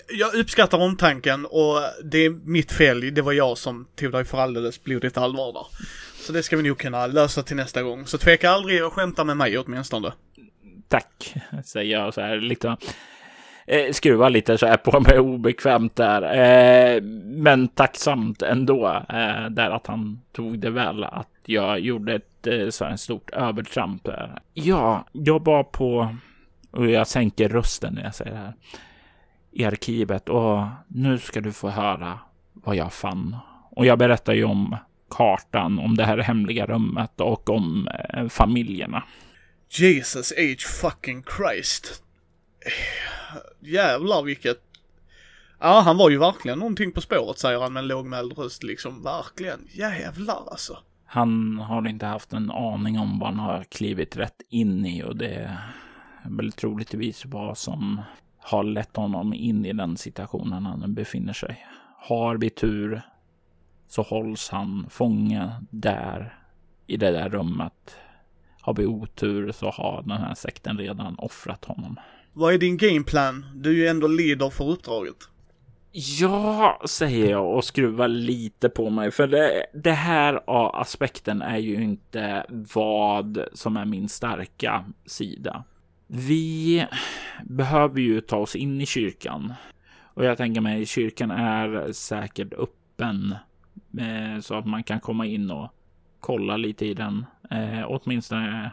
Jag uppskattar omtanken och det är mitt fel. Det var jag som tog dig för alldeles blodigt allvar där. Så det ska vi nog kunna lösa till nästa gång. Så tveka aldrig att skämta med mig åtminstone. Tack, säger jag så här lite. Eh, skruva lite så här på mig obekvämt där. Eh, men tacksamt ändå. Eh, där att han tog det väl. Att jag gjorde ett eh, så här stort övertramp. Där. Ja, jag var på, och jag sänker rösten när jag säger det här. I arkivet och nu ska du få höra vad jag fann. Och jag berättar ju om kartan, om det här hemliga rummet och om eh, familjerna. Jesus H fucking Christ. Jävlar vilket... Ja, han var ju verkligen någonting på spåret säger han med en lågmäld röst liksom. Verkligen. Jävlar alltså. Han har inte haft en aning om vad han har klivit rätt in i och det är väl troligtvis vad som har lett honom in i den situationen han befinner sig. Har vi tur så hålls han fånge där i det där rummet. Har vi otur så har den här sekten redan offrat honom. Vad är din gameplan? Du är ju ändå leader för uppdraget. Ja, säger jag och skruvar lite på mig. För det, det här aspekten är ju inte vad som är min starka sida. Vi behöver ju ta oss in i kyrkan. Och jag tänker mig kyrkan är säkert öppen. Eh, så att man kan komma in och kolla lite i den. Eh, åtminstone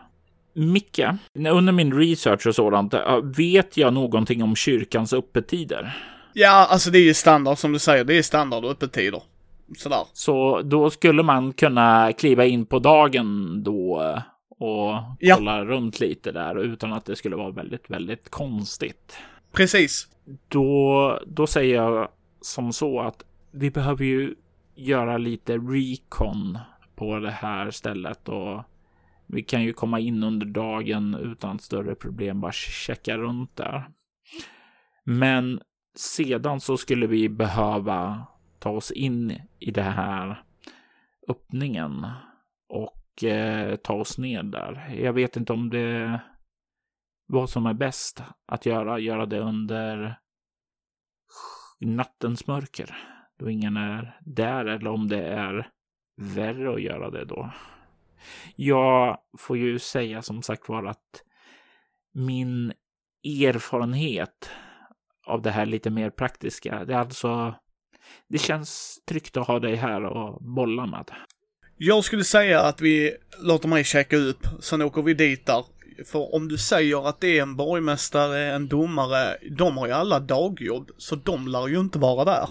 Micke, under min research och sådant, eh, vet jag någonting om kyrkans öppettider? Ja, alltså det är ju standard som du säger. Det är standard öppettider. Sådär. Så då skulle man kunna kliva in på dagen då och ja. kolla runt lite där utan att det skulle vara väldigt, väldigt konstigt. Precis. Då, då säger jag som så att vi behöver ju göra lite recon på det här stället och vi kan ju komma in under dagen utan större problem, bara checka runt där. Men sedan så skulle vi behöva ta oss in i det här öppningen och eh, ta oss ner där. Jag vet inte om det vad som är bäst att göra, göra det under nattens mörker då ingen är där eller om det är värre att göra det då. Jag får ju säga som sagt var att min erfarenhet av det här lite mer praktiska, det är alltså det känns tryggt att ha dig här och bolla med. Jag skulle säga att vi låter mig checka upp, sen åker vi dit där. För om du säger att det är en borgmästare, en domare, de har ju alla dagjobb, så de lär ju inte vara där.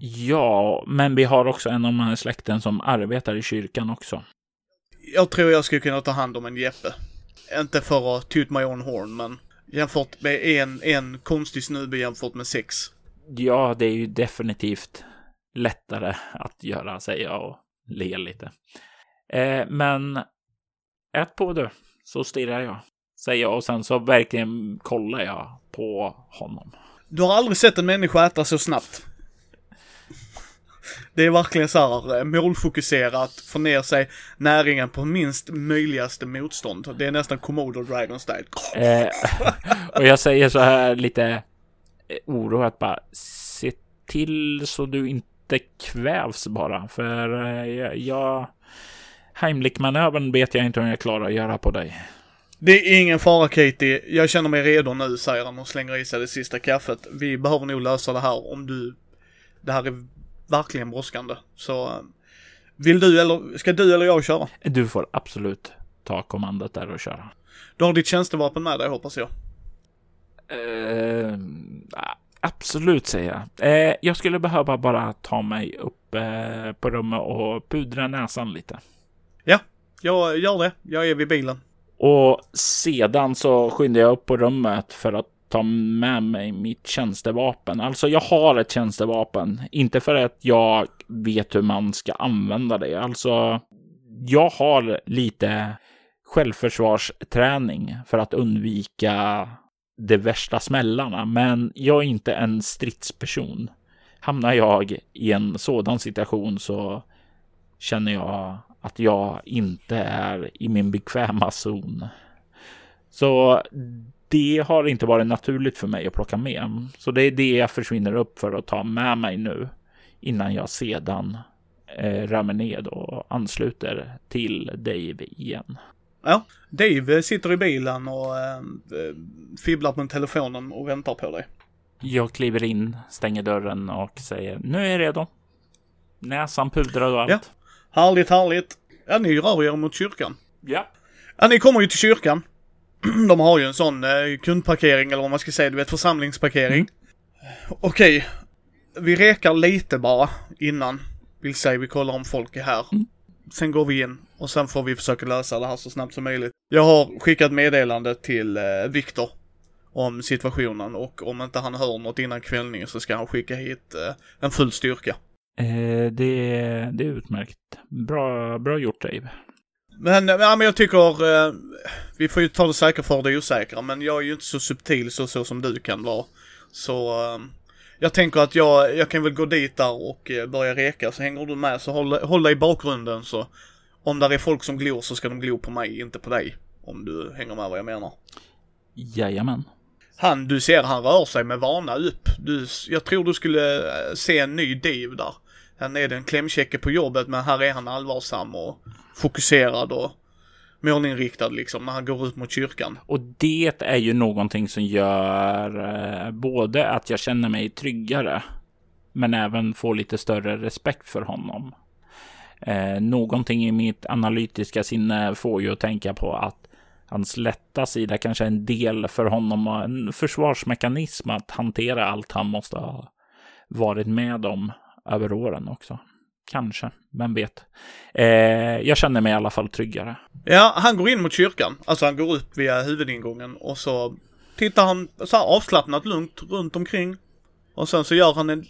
Ja, men vi har också en av de här släkten som arbetar i kyrkan också. Jag tror jag skulle kunna ta hand om en Jeppe. Inte för att toot my own horn, men jämfört med en, en konstig snubbe jämfört med sex. Ja, det är ju definitivt lättare att göra, säger jag och ler lite. Eh, men ät på du, så stirrar jag, säger jag och sen så verkligen kollar jag på honom. Du har aldrig sett en människa äta så snabbt. Det är verkligen så här eh, målfokuserat, få ner sig näringen på minst möjligaste motstånd. Det är nästan Komodo Dragon style. Eh, och jag säger så här lite eh, oroat bara, se till så du inte kvävs bara, för eh, jag... Heimlich-manövern vet jag inte om jag klarar att göra på dig. Det är ingen fara Katie, jag känner mig redo nu, säger han och slänger i sig det sista kaffet. Vi behöver nog lösa det här om du... Det här är verkligen brådskande. Så eh, vill du eller, ska du eller jag köra? Du får absolut ta kommandot där och köra. Du har ditt tjänstevapen med dig hoppas jag? Uh, absolut säger jag. Uh, jag skulle behöva bara ta mig upp uh, på rummet och pudra näsan lite. Ja, jag gör det. Jag är vid bilen. Och sedan så skyndar jag upp på rummet för att ta med mig mitt tjänstevapen. Alltså jag har ett tjänstevapen, inte för att jag vet hur man ska använda det. Alltså, jag har lite självförsvarsträning för att undvika de värsta smällarna, men jag är inte en stridsperson. Hamnar jag i en sådan situation så känner jag att jag inte är i min bekväma zon. Så det har inte varit naturligt för mig att plocka med. Så det är det jag försvinner upp för att ta med mig nu innan jag sedan eh, mig ned och ansluter till Dave igen. Ja, Dave sitter i bilen och eh, fibblar på telefonen och väntar på dig. Jag kliver in, stänger dörren och säger nu är jag redo. Näsan pudrad och allt. Ja, härligt, härligt. Ja, ni rör er mot kyrkan. Ja. Ja, ni kommer ju till kyrkan. de har ju en sån eh, kundparkering eller vad man ska säga, du vet församlingsparkering. Mm. Okej, vi rekar lite bara innan. Vill säga vi kollar om folk är här. Mm. Sen går vi in och sen får vi försöka lösa det här så snabbt som möjligt. Jag har skickat meddelande till eh, Viktor om situationen och om inte han hör något innan kvällning så ska han skicka hit eh, en full styrka. Eh, det, det är utmärkt. Bra, bra gjort Dave. Men, ja, men jag tycker, eh, vi får ju ta det säkra för det osäkra, men jag är ju inte så subtil så, så som du kan vara. Så eh, jag tänker att jag, jag kan väl gå dit där och eh, börja reka, så hänger du med så håll, håll dig i bakgrunden så om där är folk som glor så ska de glo på mig, inte på dig. Om du hänger med vad jag menar. Jajamän. Han, du ser han rör sig med vana upp. Du, jag tror du skulle eh, se en ny Dave där. Han är den klämkäcke på jobbet men här är han allvarsam och fokuserad och målinriktad liksom när han går ut mot kyrkan. Och det är ju någonting som gör eh, både att jag känner mig tryggare men även får lite större respekt för honom. Eh, någonting i mitt analytiska sinne får ju att tänka på att hans lätta sida kanske är en del för honom och en försvarsmekanism att hantera allt han måste ha varit med om över åren också. Kanske, vem vet. Eh, jag känner mig i alla fall tryggare. Ja, han går in mot kyrkan. Alltså han går upp via huvudingången och så tittar han så här avslappnat lugnt runt omkring. Och sen så gör han en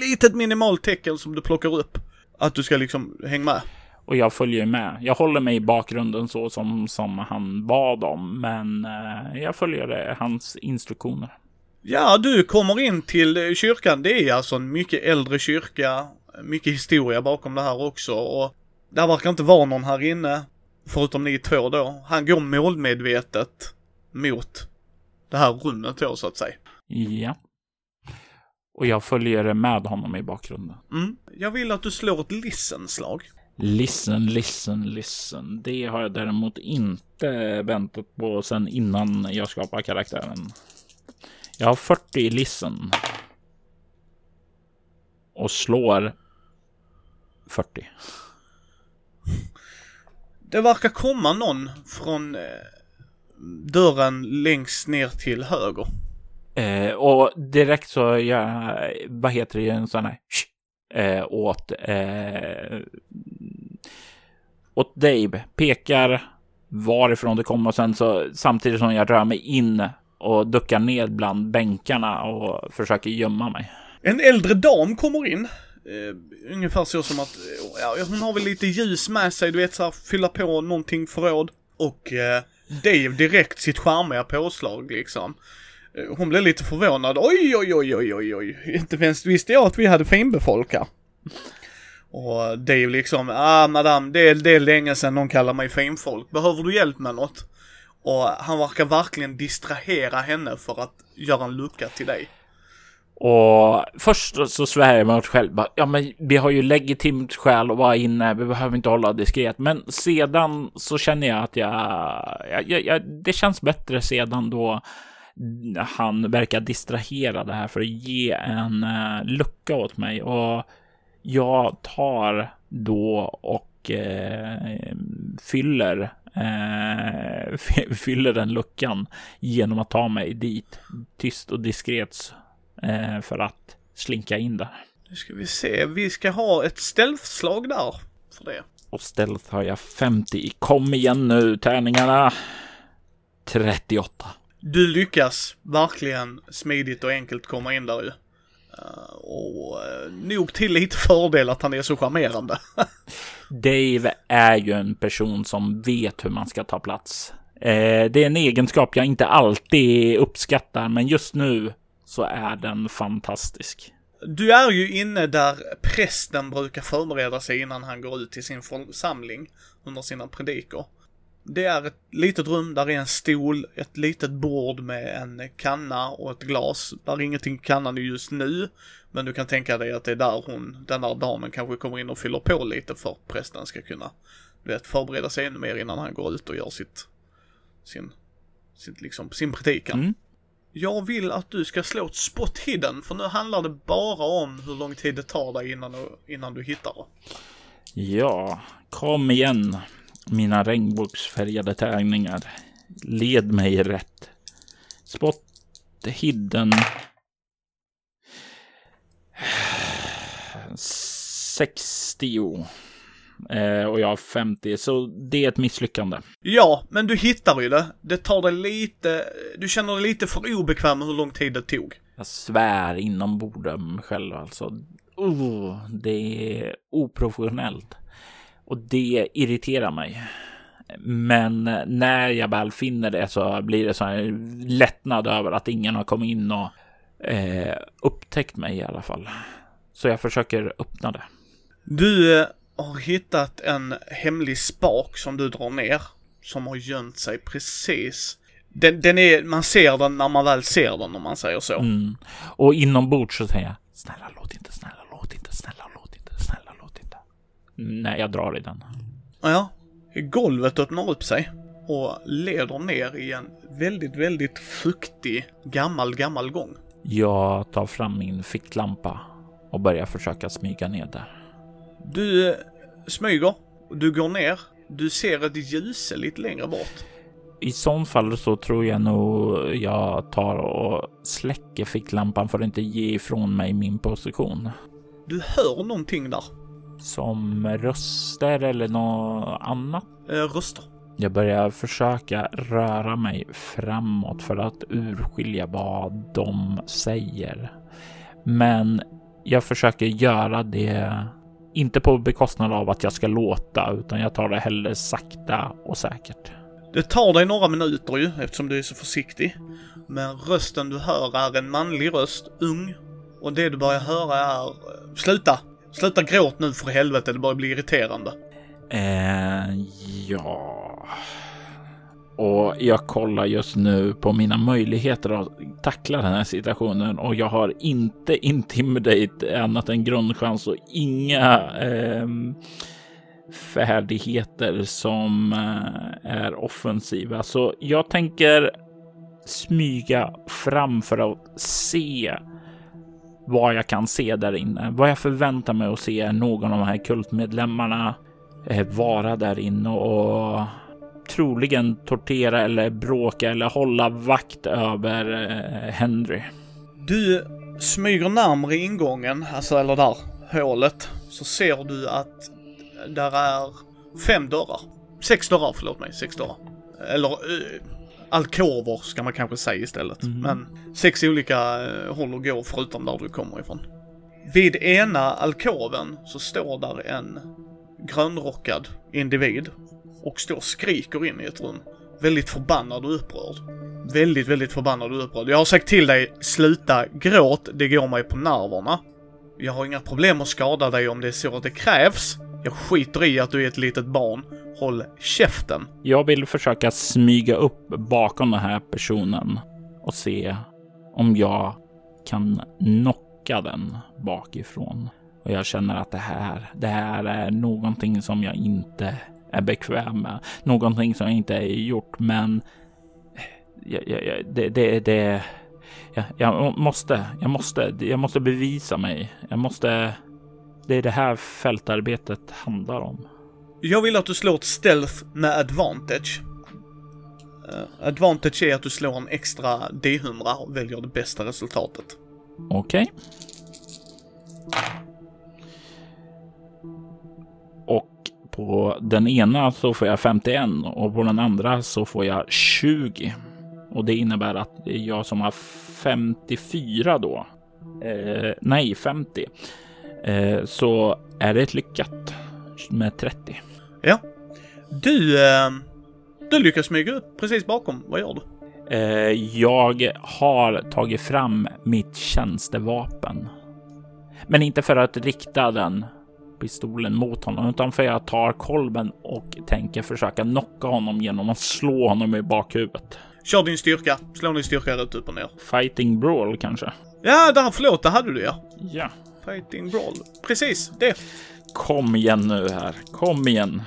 litet minimalt tecken som du plockar upp. Att du ska liksom hänga med. Och jag följer med. Jag håller mig i bakgrunden så som, som han bad om. Men eh, jag följer eh, hans instruktioner. Ja, du kommer in till eh, kyrkan. Det är alltså en mycket äldre kyrka. Mycket historia bakom det här också. Och det verkar inte vara någon här inne. Förutom ni två då. Han går målmedvetet mot det här rummet då så att säga. Ja. Och jag följer med honom i bakgrunden. Mm. Jag vill att du slår ett listen-slag. Listen, listen, listen. Det har jag däremot inte väntat på sen innan jag skapar karaktären. Jag har 40 i listen. Och slår 40. Det verkar komma någon från eh, dörren längst ner till höger. Eh, och direkt så gör jag, vad heter det, en sån här eh, åt, eh, åt Dave. Pekar varifrån det kommer och sen så samtidigt som jag rör mig in och duckar ned bland bänkarna och försöker gömma mig. En äldre dam kommer in. Uh, ungefär så som att, eh, ja, hon har väl lite ljus med sig, du vet såhär, fylla på någonting förråd. Och uh, Dave direkt sitt charmiga påslag liksom. Hon blev lite förvånad. Oj, oj, oj, oj, oj, oj. Inte ens visste jag att vi hade finbefolkar. Och Dave liksom, ah madam, det är, det är länge sedan någon kallar mig finfolk. Behöver du hjälp med något? Och han verkar verkligen distrahera henne för att göra en lucka till dig. Och först så svär jag mig åt själv. Ja, men vi har ju legitimt skäl att vara inne. Vi behöver inte hålla diskret. Men sedan så känner jag att jag, jag, jag det känns bättre sedan då han verkar distrahera det här för att ge en uh, lucka åt mig och jag tar då och uh, fyller uh, fyller den luckan genom att ta mig dit tyst och diskret för att slinka in där. Nu ska vi se. Vi ska ha ett stealth-slag där för det. Och stealth har jag 50 Kom igen nu tärningarna. 38. Du lyckas verkligen smidigt och enkelt komma in där ju. Uh, och uh, nog till lite fördel att han är så charmerande. Dave är ju en person som vet hur man ska ta plats. Uh, det är en egenskap jag inte alltid uppskattar, men just nu så är den fantastisk. Du är ju inne där prästen brukar förbereda sig innan han går ut till sin församling under sina predikor. Det är ett litet rum, där är en stol, ett litet bord med en kanna och ett glas. Där är ingenting i kannan just nu, men du kan tänka dig att det är där hon, den där damen kanske kommer in och fyller på lite för att prästen ska kunna, du vet, förbereda sig ännu mer innan han går ut och gör sitt, sin, sitt liksom, sin predikan. Mm. Jag vill att du ska slå ett spot hidden, för nu handlar det bara om hur lång tid det tar dig innan du, innan du hittar det. Ja, kom igen mina regnbågsfärgade tärningar. Led mig rätt. Spot hidden. 60. Eh, och jag har 50, så det är ett misslyckande. Ja, men du hittar ju det. Det tar dig lite, du känner dig lite för obekväm med hur lång tid det tog. Jag svär inombords själv alltså. Oh, det är oprofessionellt. Och det irriterar mig. Men när jag väl finner det så blir det så här lättnad över att ingen har kommit in och eh, upptäckt mig i alla fall. Så jag försöker öppna det. Du eh, har hittat en hemlig spak som du drar ner. Som har gömt sig precis. Den, den är, man ser den när man väl ser den om man säger så. Mm. Och inombords så säger jag snälla låt inte, snälla låt inte, snälla låt inte, snälla låt inte. Nej, jag drar i den. Ja, golvet öppnar upp sig och leder ner i en väldigt, väldigt fuktig gammal, gammal gång. Jag tar fram min ficklampa och börjar försöka smyga ner där. Du eh, smyger, du går ner, du ser ett ljus lite längre bort. I sån fall så tror jag nog jag tar och släcker ficklampan för att inte ge ifrån mig min position. Du hör någonting där. Som röster eller något annat? Eh, röster. Jag börjar försöka röra mig framåt för att urskilja vad de säger. Men jag försöker göra det inte på bekostnad av att jag ska låta, utan jag tar det hellre sakta och säkert. Det tar dig några minuter ju, eftersom du är så försiktig. Men rösten du hör är en manlig röst, ung. Och det du börjar höra är... Sluta! Sluta gråt nu för helvete, det börjar bli irriterande. Eh, ja... Och jag kollar just nu på mina möjligheter att tackla den här situationen och jag har inte intimidate annat än grundchans och inga eh, färdigheter som eh, är offensiva. Så jag tänker smyga fram för att se vad jag kan se där inne. Vad jag förväntar mig att se är någon av de här kultmedlemmarna eh, vara där inne och troligen tortera eller bråka eller hålla vakt över eh, Henry. Du smyger närmare ingången, alltså eller där, hålet, så ser du att där är fem dörrar. Sex dörrar, förlåt mig, sex dörrar. Eller eh, alkover ska man kanske säga istället. Mhm. Men sex olika eh, håll att gå förutom där du kommer ifrån. Vid ena alkoven så står där en grönrockad individ och står och skriker in i ett rum. Väldigt förbannad och upprörd. Väldigt, väldigt förbannad och upprörd. Jag har sagt till dig, sluta gråt, det går mig på nerverna. Jag har inga problem att skada dig om det är så att det krävs. Jag skiter i att du är ett litet barn. Håll käften. Jag vill försöka smyga upp bakom den här personen och se om jag kan knocka den bakifrån. Och jag känner att det här, det här är någonting som jag inte är bekväm med. Någonting som jag inte är gjort, men jag, jag, det, det, det jag, jag måste, jag måste, jag måste bevisa mig. Jag måste. Det är det här fältarbetet handlar om. Jag vill att du slår ett stealth med advantage. Eh, advantage är att du slår en extra D100 och väljer det bästa resultatet. Okej. Och på den ena så får jag 51 och på den andra så får jag 20. Och det innebär att det är jag som har 54 då. Eh, nej, 50. Eh, så är det ett lyckat med 30. Ja. Du, eh, du lyckas smyga upp precis bakom. Vad gör du? Eh, jag har tagit fram mitt tjänstevapen. Men inte för att rikta den pistolen mot honom, utan för jag tar kolben och tänker försöka knocka honom genom att slå honom i bakhuvudet. Kör din styrka. Slå din styrka rätt upp och ner. Fighting brawl kanske? Ja, där, förlåt, det hade du ja. Ja. Fighting brawl. Precis, det. Kom igen nu här. Kom igen.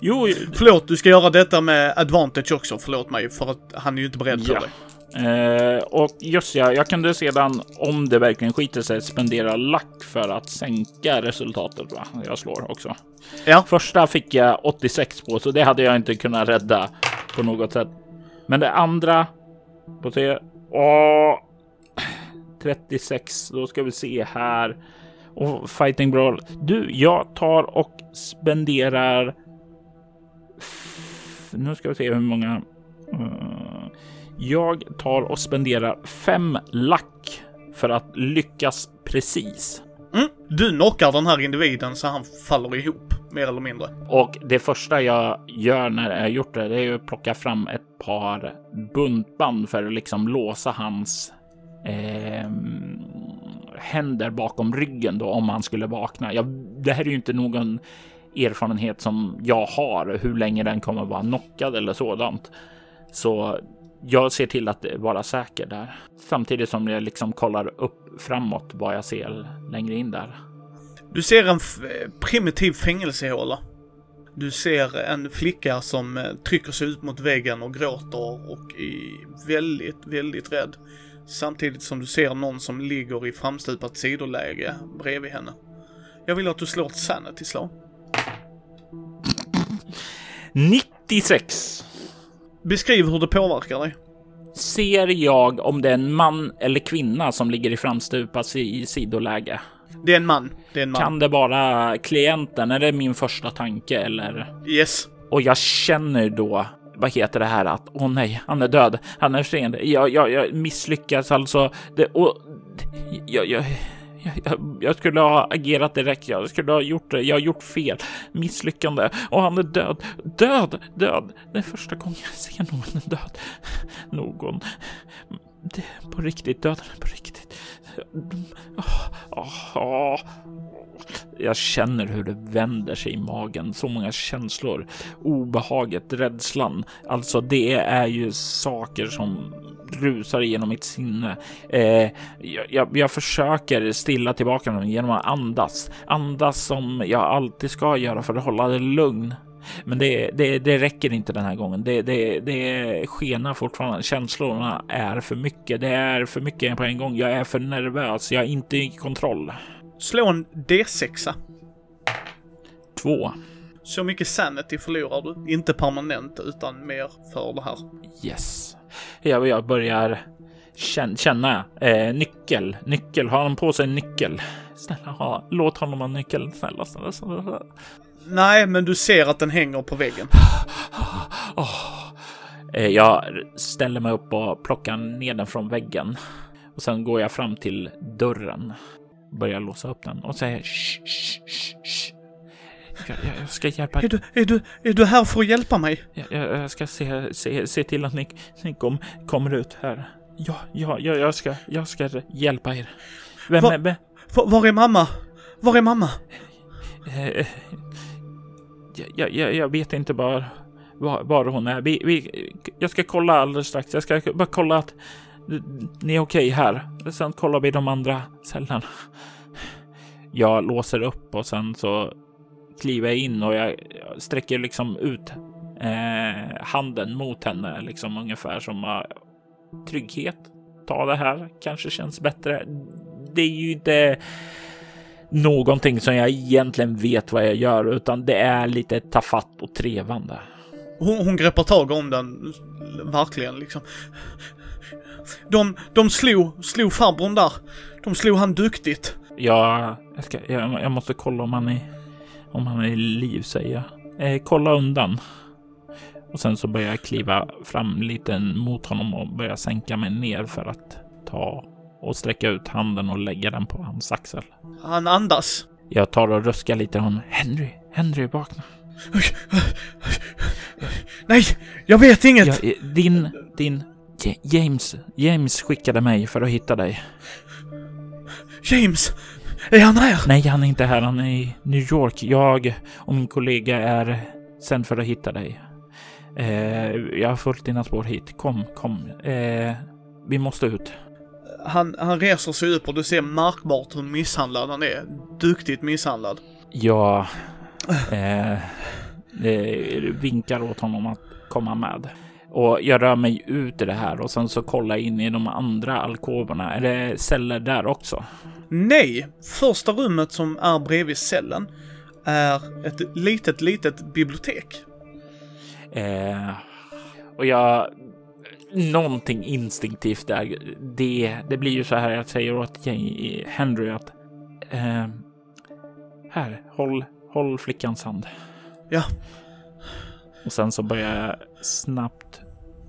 Jo, Förlåt, du ska göra detta med advantage också. Förlåt mig, för att han är ju inte beredd på Ja. det. Eh, och just ja, jag kunde sedan om det verkligen skiter sig spendera lack för att sänka resultatet. Va? Jag slår också. Ja. Första fick jag 86 på, så det hade jag inte kunnat rädda på något sätt. Men det andra på se. Åh, 36. Då ska vi se här. Och fighting brawl. Du, jag tar och spenderar. Nu ska vi se hur många. eh, jag tar och spenderar fem lack för att lyckas precis. Mm. Du knockar den här individen så han faller ihop, mer eller mindre. Och det första jag gör när jag gjort det, det är ju att plocka fram ett par buntband för att liksom låsa hans ehm, händer bakom ryggen då om han skulle vakna. Jag, det här är ju inte någon erfarenhet som jag har, hur länge den kommer vara knockad eller sådant. Så jag ser till att vara säker där. Samtidigt som jag liksom kollar upp framåt vad jag ser längre in där. Du ser en primitiv fängelsehåla. Du ser en flicka som eh, trycker sig ut mot väggen och gråter och är väldigt, väldigt rädd. Samtidigt som du ser någon som ligger i framstupat sidoläge bredvid henne. Jag vill att du slår ett sanity-slag. 96. Beskriv hur det påverkar dig. Ser jag om det är en man eller kvinna som ligger i framstupat i sidoläge? Det är en man. Det är en man. Kan det vara klienten? Är det min första tanke eller? Yes. Och jag känner då, vad heter det här att, åh nej, han är död. Han är sen. Jag, jag, jag misslyckas alltså. Det, och, jag, jag, jag, jag, skulle ha agerat direkt. Jag skulle ha gjort det. Jag har gjort fel. Misslyckande. Och han är död. Död! Död! Det är första gången jag ser någon död. Någon. Det är på riktigt. Döden är på riktigt. Jag känner hur det vänder sig i magen. Så många känslor. Obehaget, rädslan. Alltså, det är ju saker som rusar igenom mitt sinne. Eh, jag, jag, jag, försöker stilla tillbaka dem genom att andas. Andas som jag alltid ska göra för att hålla det lugn. Men det, det, det räcker inte den här gången. Det, det, det skenar fortfarande. Känslorna är för mycket. Det är för mycket på en gång. Jag är för nervös. Jag är inte i kontroll. Slå en D6. Två. Så mycket sanity förlorar du. Inte permanent, utan mer för det här. Yes. Jag, jag börjar känna eh, nyckel. Nyckel. Har han på sig nyckel? Snälla, ha, låt honom ha nyckeln. Snälla, snälla, snälla. Nej, men du ser att den hänger på väggen. Oh. Jag ställer mig upp och plockar ner den från väggen. Och sen går jag fram till dörren. Börjar låsa upp den och säger shh, shh, shh. Jag, jag ska hjälpa Är du, är, du, är du här för att hjälpa mig? Jag, jag ska se, se, se till att ni, ni kom, kommer ut här. Ja, ja, ja, jag ska, jag ska hjälpa er. Vem var, är... Var, var är mamma? Var är mamma? Eh, jag, jag, jag vet inte var, var hon är. Vi, vi, jag ska kolla alldeles strax. Jag ska bara kolla att ni är okej här. Sen kollar vi de andra cellerna. Jag låser upp och sen så kliver jag in och jag sträcker liksom ut eh, handen mot henne, liksom ungefär som uh, trygghet. Ta det här, kanske känns bättre. Det är ju inte någonting som jag egentligen vet vad jag gör, utan det är lite tafatt och trevande. Hon, hon greppar tag om den, verkligen liksom. De, de slog, slog farbrorn där. De slog han duktigt. Ja, jag, ska, jag, jag måste kolla om han är, om han är i liv, säger jag. Eh, kolla undan. Och sen så börjar jag kliva fram lite mot honom och börja sänka mig ner för att ta och sträcka ut handen och lägga den på hans axel. Han andas. Jag tar och ruskar lite honom. Henry, Henry, vakna. Nej, jag vet inget. Ja, din, din, James, James skickade mig för att hitta dig. James? Är han här? Nej, han är inte här. Han är i New York. Jag och min kollega är sänd för att hitta dig. Eh, jag har följt dina spår hit. Kom, kom. Eh, vi måste ut han, han reser sig upp och du ser märkbart hur misshandlad han är. Duktigt misshandlad. Ja, eh, vinkar åt honom att komma med. Och jag rör mig ut i det här och sen så kollar jag in i de andra alkoverna. Det celler där också? Nej, första rummet som är bredvid cellen är ett litet, litet bibliotek. Eh, och jag någonting instinktivt där. Det, det blir ju så här jag säger åt Henry att eh, här, håll, håll flickans hand. Ja. Och sen så börjar jag snabbt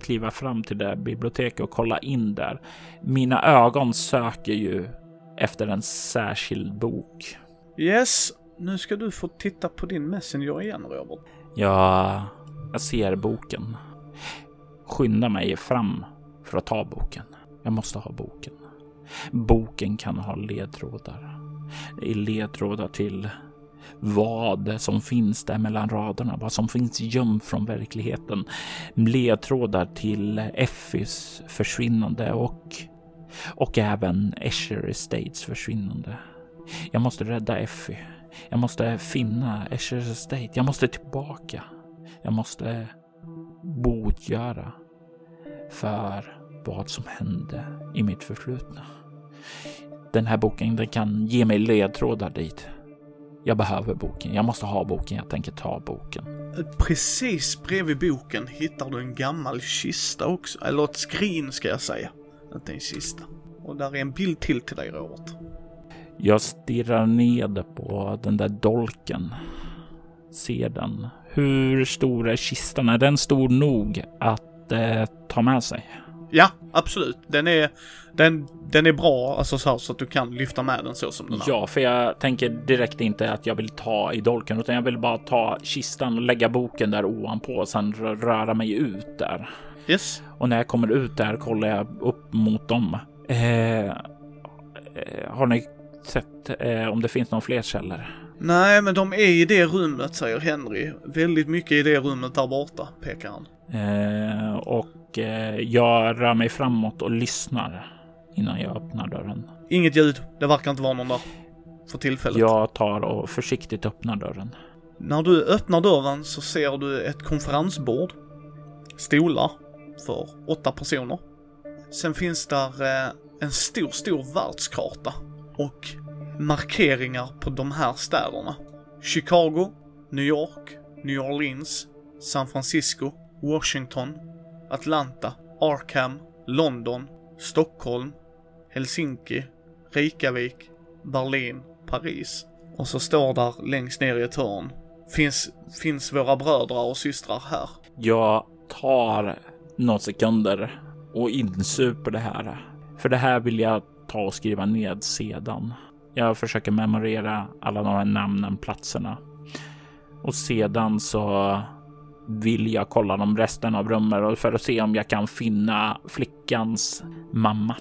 kliva fram till det biblioteket och kolla in där. Mina ögon söker ju efter en särskild bok. Yes, nu ska du få titta på din Messenger igen, Robert. Ja, jag ser boken skynda mig fram för att ta boken. Jag måste ha boken. Boken kan ha ledtrådar. Ledtrådar till vad som finns där mellan raderna, vad som finns gömt från verkligheten. Ledtrådar till Effys försvinnande och, och även Escher Estates försvinnande. Jag måste rädda Effie. Jag måste finna Escher Estate. Jag måste tillbaka. Jag måste botgöra för vad som hände i mitt förflutna. Den här boken den kan ge mig ledtrådar dit. Jag behöver boken. Jag måste ha boken. Jag tänker ta boken. Precis bredvid boken hittar du en gammal kista också. Eller ett skrin ska jag säga. Inte en kista. Och där är en bild till till dig Robert. Jag stirrar ned på den där dolken. Ser den. Hur stor är kistan? Är den stor nog att eh, ta med sig? Ja, absolut. Den är, den, den är bra, alltså så, här, så att du kan lyfta med den så som den är. Ja, för jag tänker direkt inte att jag vill ta i dolken, utan jag vill bara ta kistan och lägga boken där ovanpå och sen röra mig ut där. Yes. Och när jag kommer ut där kollar jag upp mot dem. Eh, eh har ni sett eh, om det finns någon fler källor? Nej, men de är i det rummet, säger Henry. Väldigt mycket i det rummet där borta, pekar han. Eh, och eh, jag rör mig framåt och lyssnar innan jag öppnar dörren. Inget ljud. Det verkar inte vara någon där. För tillfället. Jag tar och försiktigt öppnar dörren. När du öppnar dörren så ser du ett konferensbord. Stolar för åtta personer. Sen finns där eh, en stor, stor världskarta och markeringar på de här städerna. Chicago, New York, New Orleans, San Francisco, Washington, Atlanta, Arkham, London, Stockholm, Helsinki, Reykjavik, Berlin, Paris. Och så står där längst ner i ett hörn. Finns, finns våra bröder och systrar här? Jag tar några sekunder och insuper det här. För det här vill jag ta och skriva ned sedan. Jag försöker memorera alla de här namnen, platserna. Och sedan så vill jag kolla de resten av rummet för att se om jag kan finna flickans mamma.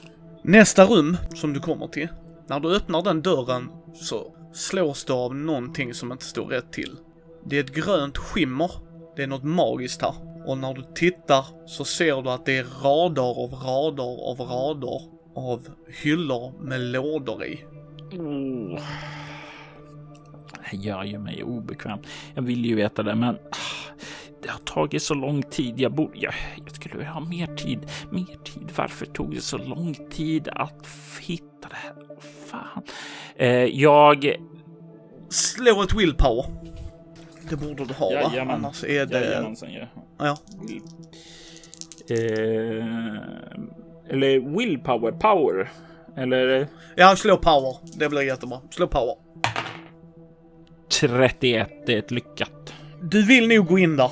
Nästa rum som du kommer till, när du öppnar den dörren så slås du av någonting som inte står rätt till. Det är ett grönt skimmer. Det är något magiskt här. Och när du tittar så ser du att det är rader av rader av rader av hyllor med lådor i. Oh. Det gör ju mig obekväm. Jag vill ju veta det, men det har tagit så lång tid. Jag borde, jag, jag skulle ha mer tid, mer tid. Varför tog det så lång tid att hitta det här? Fan. Eh, jag... Slå ett willpower. Det borde du ha, va? Annars är det... Jajamensan, ja. Ja. Eh, eller willpower, power. Eller Ja, slå power. Det blir jättebra. Slå power. 31, det är ett lyckat. Du vill nog gå in där.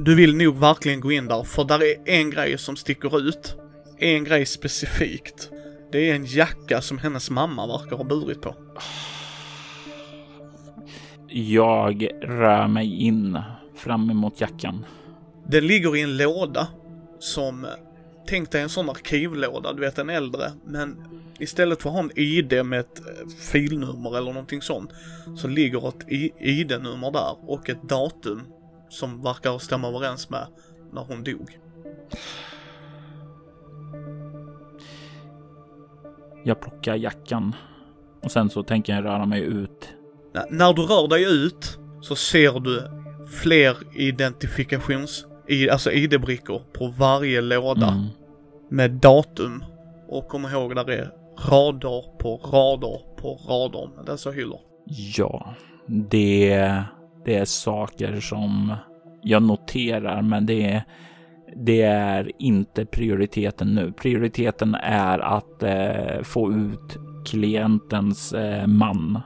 Du vill nog verkligen gå in där, för där är en grej som sticker ut. En grej specifikt. Det är en jacka som hennes mamma verkar ha burit på. Jag rör mig in fram emot jackan. Den ligger i en låda som, tänk dig en sån arkivlåda, du vet en äldre, men istället för att ha en ID med ett eh, filnummer eller någonting sånt, så ligger ett ID-nummer där och ett datum som verkar stämma överens med när hon dog. Jag plockar jackan och sen så tänker jag röra mig ut. N- när du rör dig ut så ser du fler identifikations, i, alltså ID-brickor på varje låda Mm. med datum. Och kom ihåg, där är rader på rader på rader med dessa hyllor. Ja, det, det är saker som jag noterar, men det, det är inte prioriteten nu. Prioriteten är att eh, få ut klientens eh, man.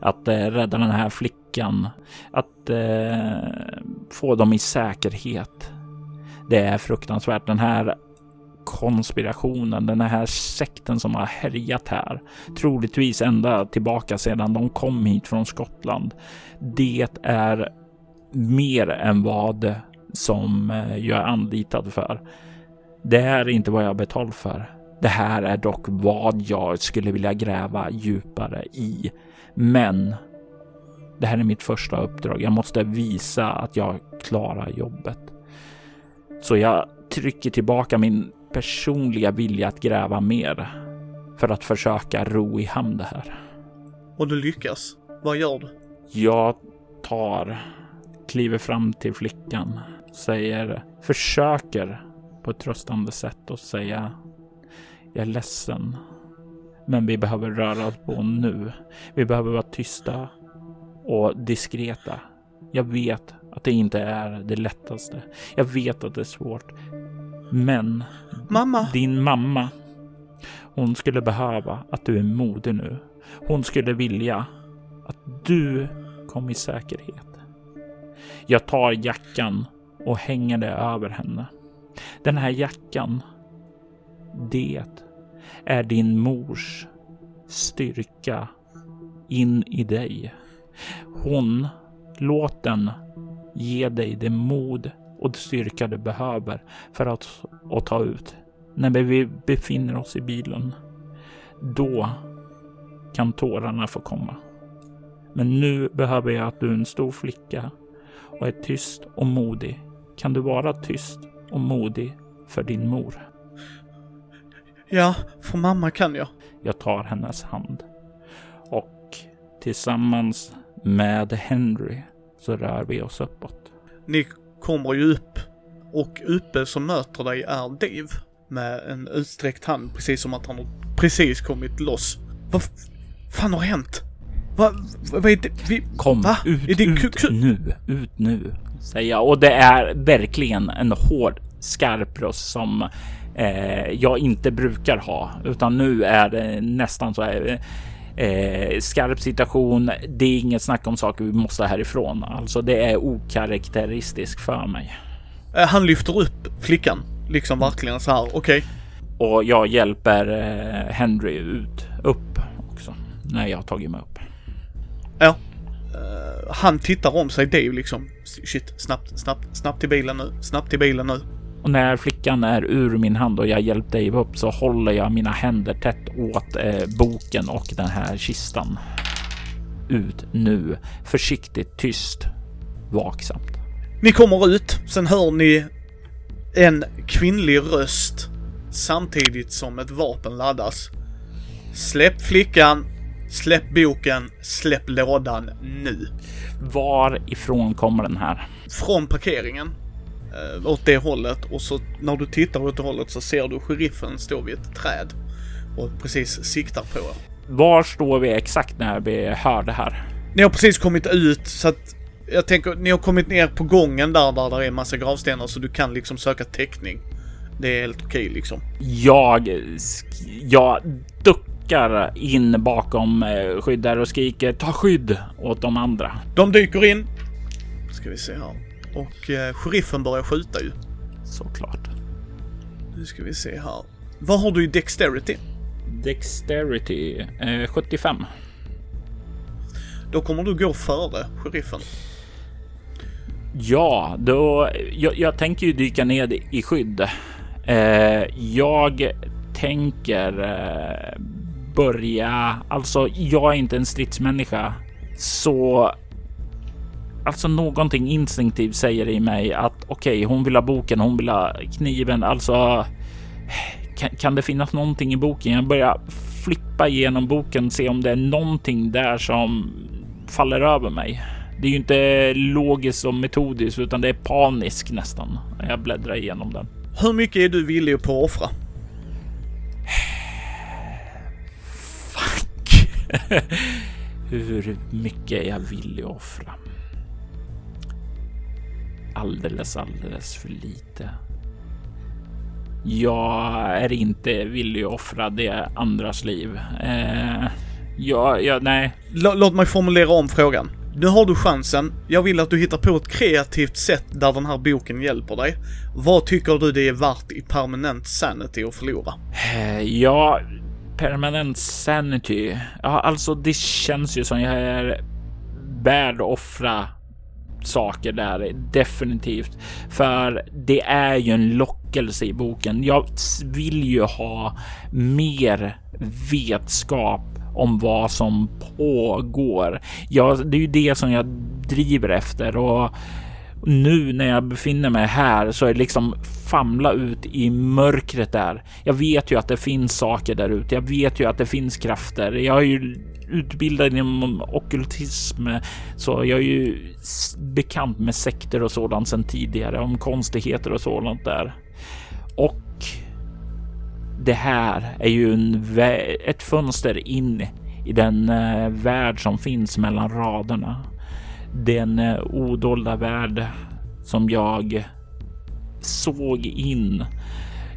Att eh, rädda den här flickan. Att eh, få dem i säkerhet. Det är fruktansvärt. Den här konspirationen, den här sekten som har härjat här, troligtvis ända tillbaka sedan de kom hit från Skottland. Det är mer än vad som eh, jag är anlitad för. Det är inte vad jag betalt för. Det här är dock vad jag skulle vilja gräva djupare i. Men det här är mitt första uppdrag. Jag måste visa att jag klarar jobbet. Så jag trycker tillbaka min personliga vilja att gräva mer för att försöka ro i hamn det här. Och du lyckas. Vad gör du? Jag tar, kliver fram till flickan, säger, försöker på ett tröstande sätt och säga jag är ledsen, men vi behöver röra oss på nu. Vi behöver vara tysta och diskreta. Jag vet att det inte är det lättaste. Jag vet att det är svårt. Men Mamma! din mamma, hon skulle behöva att du är modig nu. Hon skulle vilja att du kom i säkerhet. Jag tar jackan och hänger det över henne. Den här jackan, det är din mors styrka in i dig. Hon, låt den ge dig det mod och styrka du behöver för att, att ta ut. När vi befinner oss i bilen, då kan tårarna få komma. Men nu behöver jag att du är en stor flicka och är tyst och modig. Kan du vara tyst och modig för din mor? Ja, för mamma kan jag. Jag tar hennes hand och tillsammans med Henry så rör vi oss uppåt. Ni kommer ju upp och uppe som möter dig är Dave med en utsträckt hand precis som att han precis kommit loss. Vad fan har hänt? Vad, vad är det? Vi, Kom Va? ut, Är det ut nu, ut nu, säger jag. Och det är verkligen en hård, skarp röst som eh, jag inte brukar ha, utan nu är det nästan så här. Eh, skarp situation. Det är inget snack om saker vi måste härifrån. Alltså, det är okaraktäristiskt för mig. Eh, Han lyfter upp flickan, liksom verkligen så här. okej. Och jag hjälper eh, Henry ut, upp också när jag har tagit mig upp. Ja. Eh, han tittar om sig, Dave liksom. Shit, snabbt, snabbt, snabbt till bilen nu, snabbt till bilen nu. Och när flickan är ur min hand och jag hjälpt Dave upp så håller jag mina händer tätt åt eh, boken och den här kistan. Ut nu, försiktigt, tyst, vaksamt. Ni kommer ut, sen hör ni en kvinnlig röst samtidigt som ett vapen laddas. Släpp flickan, släpp boken, släpp lådan nu. Var ifrån kommer den här? Från parkeringen, eh, åt det hållet och så när du tittar åt det hållet så ser du sheriffen stå vid ett träd och precis siktar på er. Var står vi exakt när vi hör det här? Ni har precis kommit ut så att jag tänker, ni har kommit ner på gången där, där det är en massa gravstenar så du kan liksom söka täckning. Det är helt okej liksom. Jag, jag duckar in bakom eh, skyddar och skriker ta skydd åt de andra. De dyker in. Ska vi se här. Och eh, sheriffen börjar skjuta ju. Såklart. Nu ska vi se här. Vad har du i Dexterity? Dexterity eh, 75. Då kommer du gå före sheriffen. Ja, då. Jag, jag tänker ju dyka ner i skydd. Eh, jag tänker eh, börja. Alltså, jag är inte en stridsmänniska, så. Alltså någonting instinktivt säger i mig att okej, hon vill ha boken, hon vill ha kniven. Alltså, kan, kan det finnas någonting i boken? Jag börjar flippa igenom boken, se om det är någonting där som faller över mig. Det är ju inte logiskt och metodiskt, utan det är paniskt nästan jag bläddrar igenom den. Hur mycket är du villig att offra? Fuck! Hur mycket är jag villig att offra? Alldeles, alldeles för lite. Jag är inte villig att offra det andras liv. Eh, jag, jag, nej, L- låt mig formulera om frågan. Nu har du chansen. Jag vill att du hittar på ett kreativt sätt där den här boken hjälper dig. Vad tycker du det är värt i permanent sanity att förlora? Eh, Ja, permanent sanity. Ja, alltså det känns ju som jag är värd att offra saker där, definitivt. För det är ju en lockelse i boken. Jag vill ju ha mer vetskap om vad som pågår. Ja, det är ju det som jag driver efter och nu när jag befinner mig här så är det liksom famla ut i mörkret där. Jag vet ju att det finns saker där ute. Jag vet ju att det finns krafter. Jag är ju utbildad inom okultism, så jag är ju bekant med sekter och sådant sedan tidigare, om konstigheter och sådant där. Och det här är ju en ett fönster in i den eh, värld som finns mellan raderna. Den eh, odolda värld som jag såg in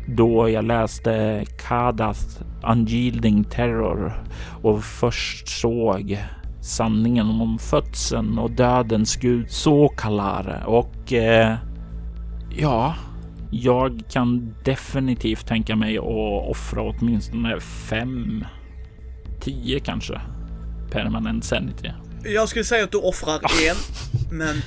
då jag läste Kadas Unyielding Terror och först såg sanningen om födseln och dödens gud Sokalar och eh, ja, jag kan definitivt tänka mig att offra åtminstone fem, tio kanske permanent sanity. Jag skulle säga att du offrar en, men,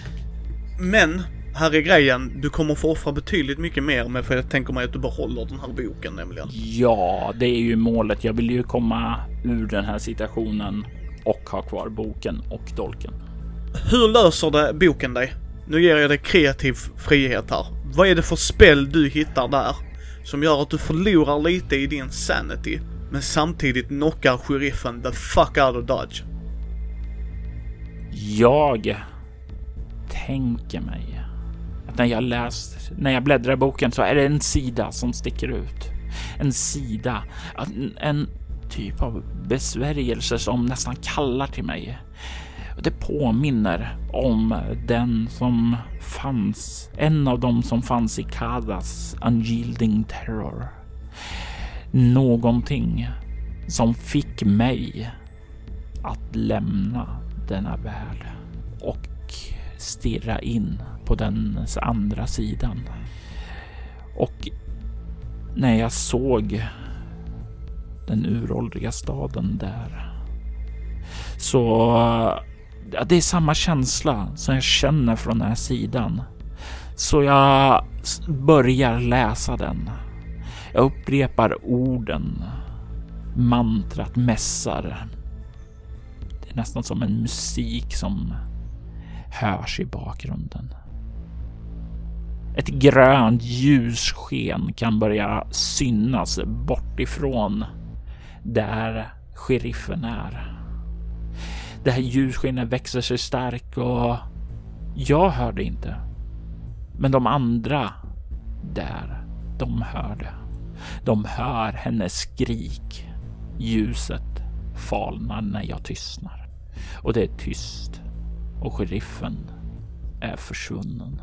men här är grejen, du kommer få offra betydligt mycket mer med för jag tänker mig att du behåller den här boken nämligen. Ja, det är ju målet. Jag vill ju komma ur den här situationen och ha kvar boken och dolken. Hur löser det boken dig? Nu ger jag dig kreativ frihet här. Vad är det för spel du hittar där som gör att du förlorar lite i din sanity men samtidigt knockar sheriffen the fuck out of Dodge? Jag tänker mig att när jag läst, när jag bläddrar i boken så är det en sida som sticker ut. En sida, en, en typ av besvärjelse som nästan kallar till mig. Det påminner om den som fanns, en av dem som fanns i Kadas Unyielding Terror. Någonting som fick mig att lämna denna värld och stirra in på den andra sidan. Och när jag såg den uråldriga staden där så ja, det är samma känsla som jag känner från den här sidan. Så jag börjar läsa den. Jag upprepar orden. Mantrat mässar. Nästan som en musik som hörs i bakgrunden. Ett grönt ljussken kan börja synas bortifrån där sheriffen är. Det här ljusskenet växer sig stark och jag hör det inte. Men de andra där, de hör det. De hör hennes skrik. Ljuset falnar när jag tystnar. Och det är tyst. Och sheriffen är försvunnen.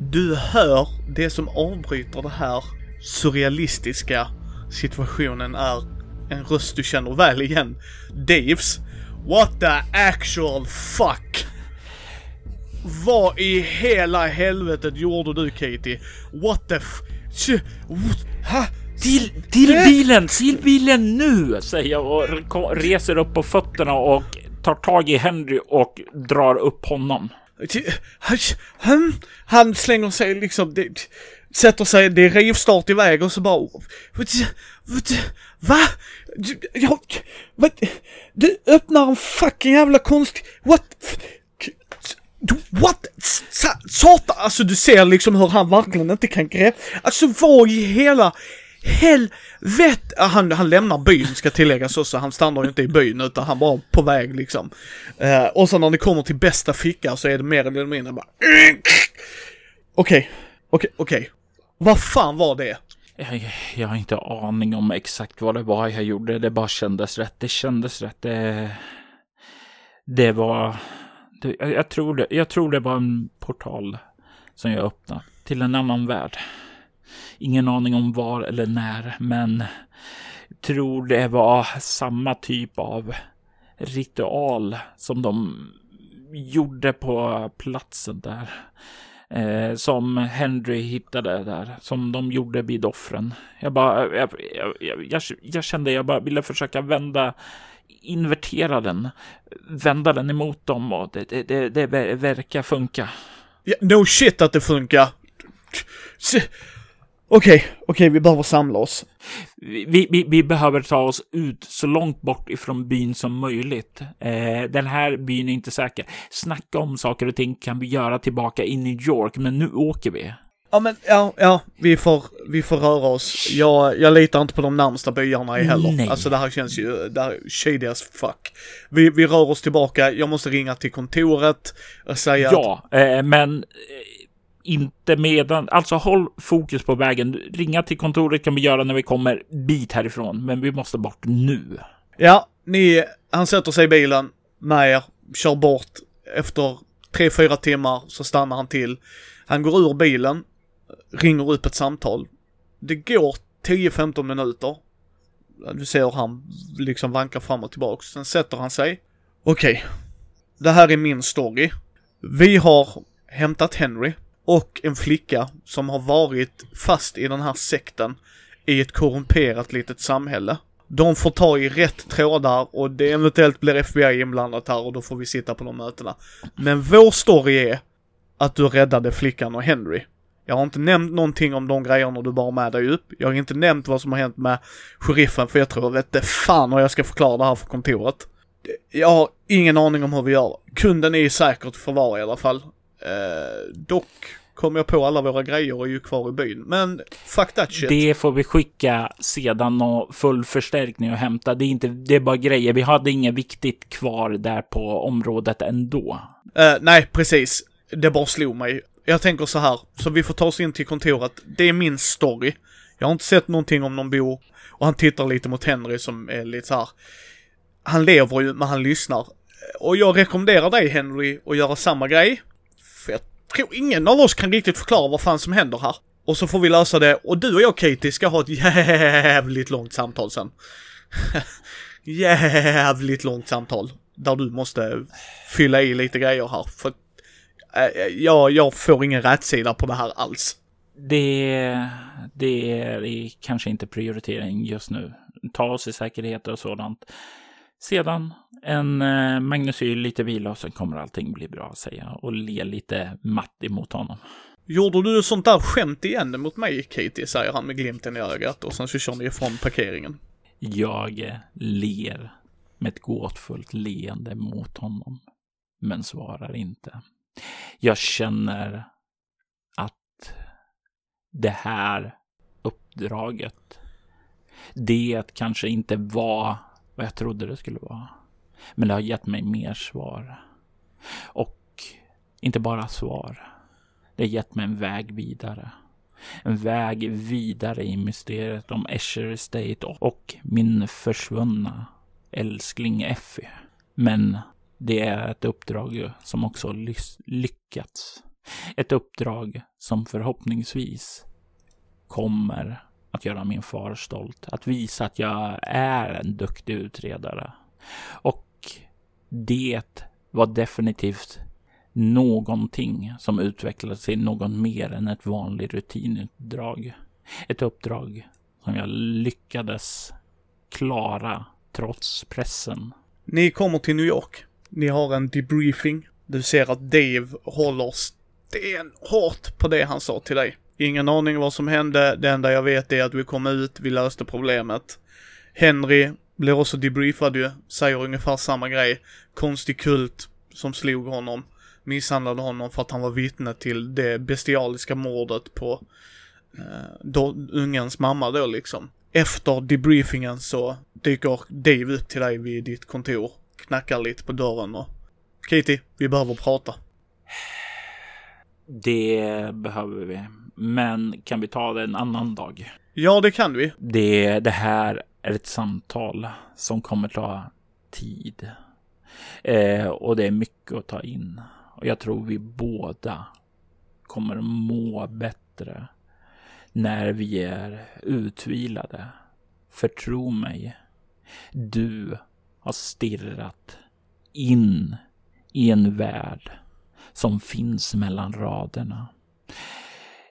Du hör det som avbryter det här surrealistiska situationen är en röst du känner väl igen. Daves. What the actual fuck? Vad i hela helvetet gjorde du Katie? What the f... Ha? Till, till bilen! Till bilen nu! Säger jag och reser upp på fötterna och tar tag i Henry och drar upp honom. Han slänger sig liksom, det, sätter sig, det är rivstart iväg och så bara... Va? Jag, va? Du öppnar en fucking jävla konst... What? What? Satan! Alltså du ser liksom hur han verkligen inte kan greppa... Alltså vad i hela helvete! Ah, han, han lämnar byn ska tilläggas också, han stannar ju inte i byn utan han bara på väg liksom. Eh, och sen när ni kommer till bästa ficka så är det mer eller mindre bara... Okej, okej, okej. Vad fan var det? Jag, jag, har inte aning om exakt vad det var jag gjorde. Det bara kändes rätt. Det kändes rätt. Det, det var... Det, jag, tror det, jag tror det var en portal som jag öppnade till en annan värld. Ingen aning om var eller när, men tror det var samma typ av ritual som de gjorde på platsen där. Eh, som Henry hittade där, som de gjorde vid offren. Jag bara, jag, jag, jag, jag kände jag bara ville försöka vända, invertera den, vända den emot dem och det, det, det, det verkar funka. Yeah, no shit att det funkar. Okej, okej, vi behöver samla oss. Vi, vi, vi behöver ta oss ut så långt bort ifrån byn som möjligt. Eh, den här byn är inte säker. Snacka om saker och ting kan vi göra tillbaka i New York, men nu åker vi. Ja men, ja, ja, vi får, vi får röra oss. Jag, jag litar inte på de närmsta byarna i heller. Nej. Alltså det här känns ju, det här är shady as fuck. Vi, vi rör oss tillbaka, jag måste ringa till kontoret och säga att, Ja, eh, men inte medan, alltså håll fokus på vägen. Ringa till kontoret kan vi göra när vi kommer bit härifrån, men vi måste bort nu. ja, ni, han sätter sig i bilen med er, kör bort. Efter tre, fyra timmar så stannar han till. Han går ur bilen, ringer upp ett samtal. Det går 10-15 minuter. Du ser hur han liksom vankar fram och tillbaks. Sen sätter han sig. Okej. Det här är min story. Vi har hämtat Henry och en flicka som har varit fast i den här sekten i ett korrumperat litet samhälle. De får ta i rätt trådar och det eventuellt blir FBI inblandat här och då får vi sitta på de mötena. Men vår story är att du räddade flickan och Henry. Jag har inte nämnt någonting om de grejerna du bar med dig upp. Jag har inte nämnt vad som har hänt med sheriffen för jag tror, jag vet fan hur jag ska förklara det här för kontoret. Jag har ingen aning om hur vi gör. Kunden är i säkert förvar i alla fall. Eh, dock kommer jag på alla våra grejer och är ju kvar i byn. Men fuck that shit. Det får vi skicka sedan och full förstärkning och hämta. Det är inte, det är bara grejer. Vi hade inget viktigt kvar där på området ändå. Eh, nej, precis. Det bara slog mig. Jag tänker så här, så vi får ta oss in till kontoret. Det är min story. Jag har inte sett någonting om någon bor. Och han tittar lite mot Henry som är lite så här. Han lever ju, men han lyssnar. Och jag rekommenderar dig Henry att göra samma grej. Jag tror ingen av oss kan riktigt förklara vad fan som händer här. Och så får vi lösa det. Och du och jag Katie ska ha ett jävligt långt samtal sen. jävligt långt samtal. Där du måste fylla i lite grejer här. För äh, jag, jag får ingen rätsida på det här alls. Det, det är kanske inte prioritering just nu. Ta oss i säkerhet och sådant. Sedan en eh, magnesyl, lite vila och sen kommer allting bli bra, säger jag och le lite matt emot honom. Gjorde du sånt där skämt igen mot mig Katie, säger han med glimten i ögat och sen så kör ni ifrån parkeringen. Jag eh, ler med ett gåtfullt leende mot honom, men svarar inte. Jag känner att det här uppdraget, det kanske inte var vad jag trodde det skulle vara. Men det har gett mig mer svar. Och inte bara svar. Det har gett mig en väg vidare. En väg vidare i mysteriet om Escher Estate och min försvunna älskling Effie. Men det är ett uppdrag som också lyckats. Ett uppdrag som förhoppningsvis kommer att göra min far stolt. Att visa att jag är en duktig utredare. Och det var definitivt någonting som utvecklades till något mer än ett vanligt rutinuppdrag. Ett uppdrag som jag lyckades klara trots pressen. Ni kommer till New York. Ni har en debriefing. Du ser att Dave håller stenhårt på det han sa till dig. Ingen aning vad som hände. Det enda jag vet är att vi kom ut, vi löste problemet. Henry blir också debriefad ju, säger ungefär samma grej. Konstig kult som slog honom. Misshandlade honom för att han var vittne till det bestialiska mordet på eh, då, ungens mamma då liksom. Efter debriefingen så dyker Dave upp till dig vid ditt kontor, knackar lite på dörren och Katie, vi behöver prata. Det behöver vi. Men kan vi ta det en annan dag? Ja, det kan vi. Det, det här är ett samtal som kommer ta tid. Eh, och det är mycket att ta in. Och jag tror vi båda kommer må bättre när vi är utvilade. För tro mig, du har stirrat in i en värld som finns mellan raderna.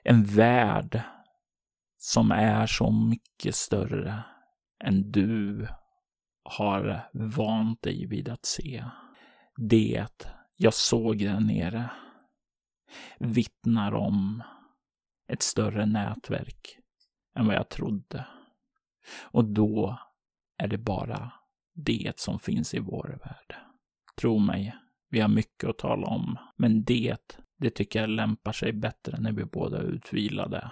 En värld som är så mycket större än du har vant dig vid att se. Det jag såg där nere. vittnar om ett större nätverk än vad jag trodde. Och då är det bara det som finns i vår värld. Tro mig, vi har mycket att tala om, men det, det tycker jag lämpar sig bättre när vi båda är utvilade.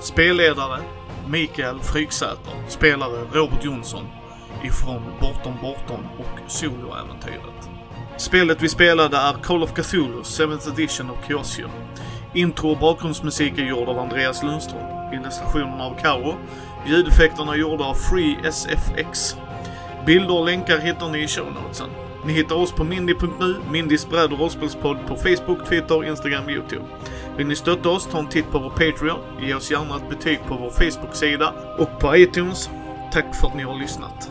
Spelledare Mikael Fryksäter. Spelare Robert Jonsson ifrån Bortom Bortom och Soloäventyret. Spelet vi spelade är Call of Cthulhu 7th edition of Chaosium. Intro och bakgrundsmusik är gjord av Andreas Lundström. Illustrationerna av Karo. Ljudeffekterna är gjorda av Free SFX. Bilder och länkar hittar ni i show notesen. Ni hittar oss på mindy.nu, Mindys bräd och rollspelspodd på Facebook, Twitter, Instagram och Youtube. Vill ni stötta oss, ta en titt på vår Patreon, ge oss gärna ett betyg på vår Facebook-sida och på iTunes. Tack för att ni har lyssnat.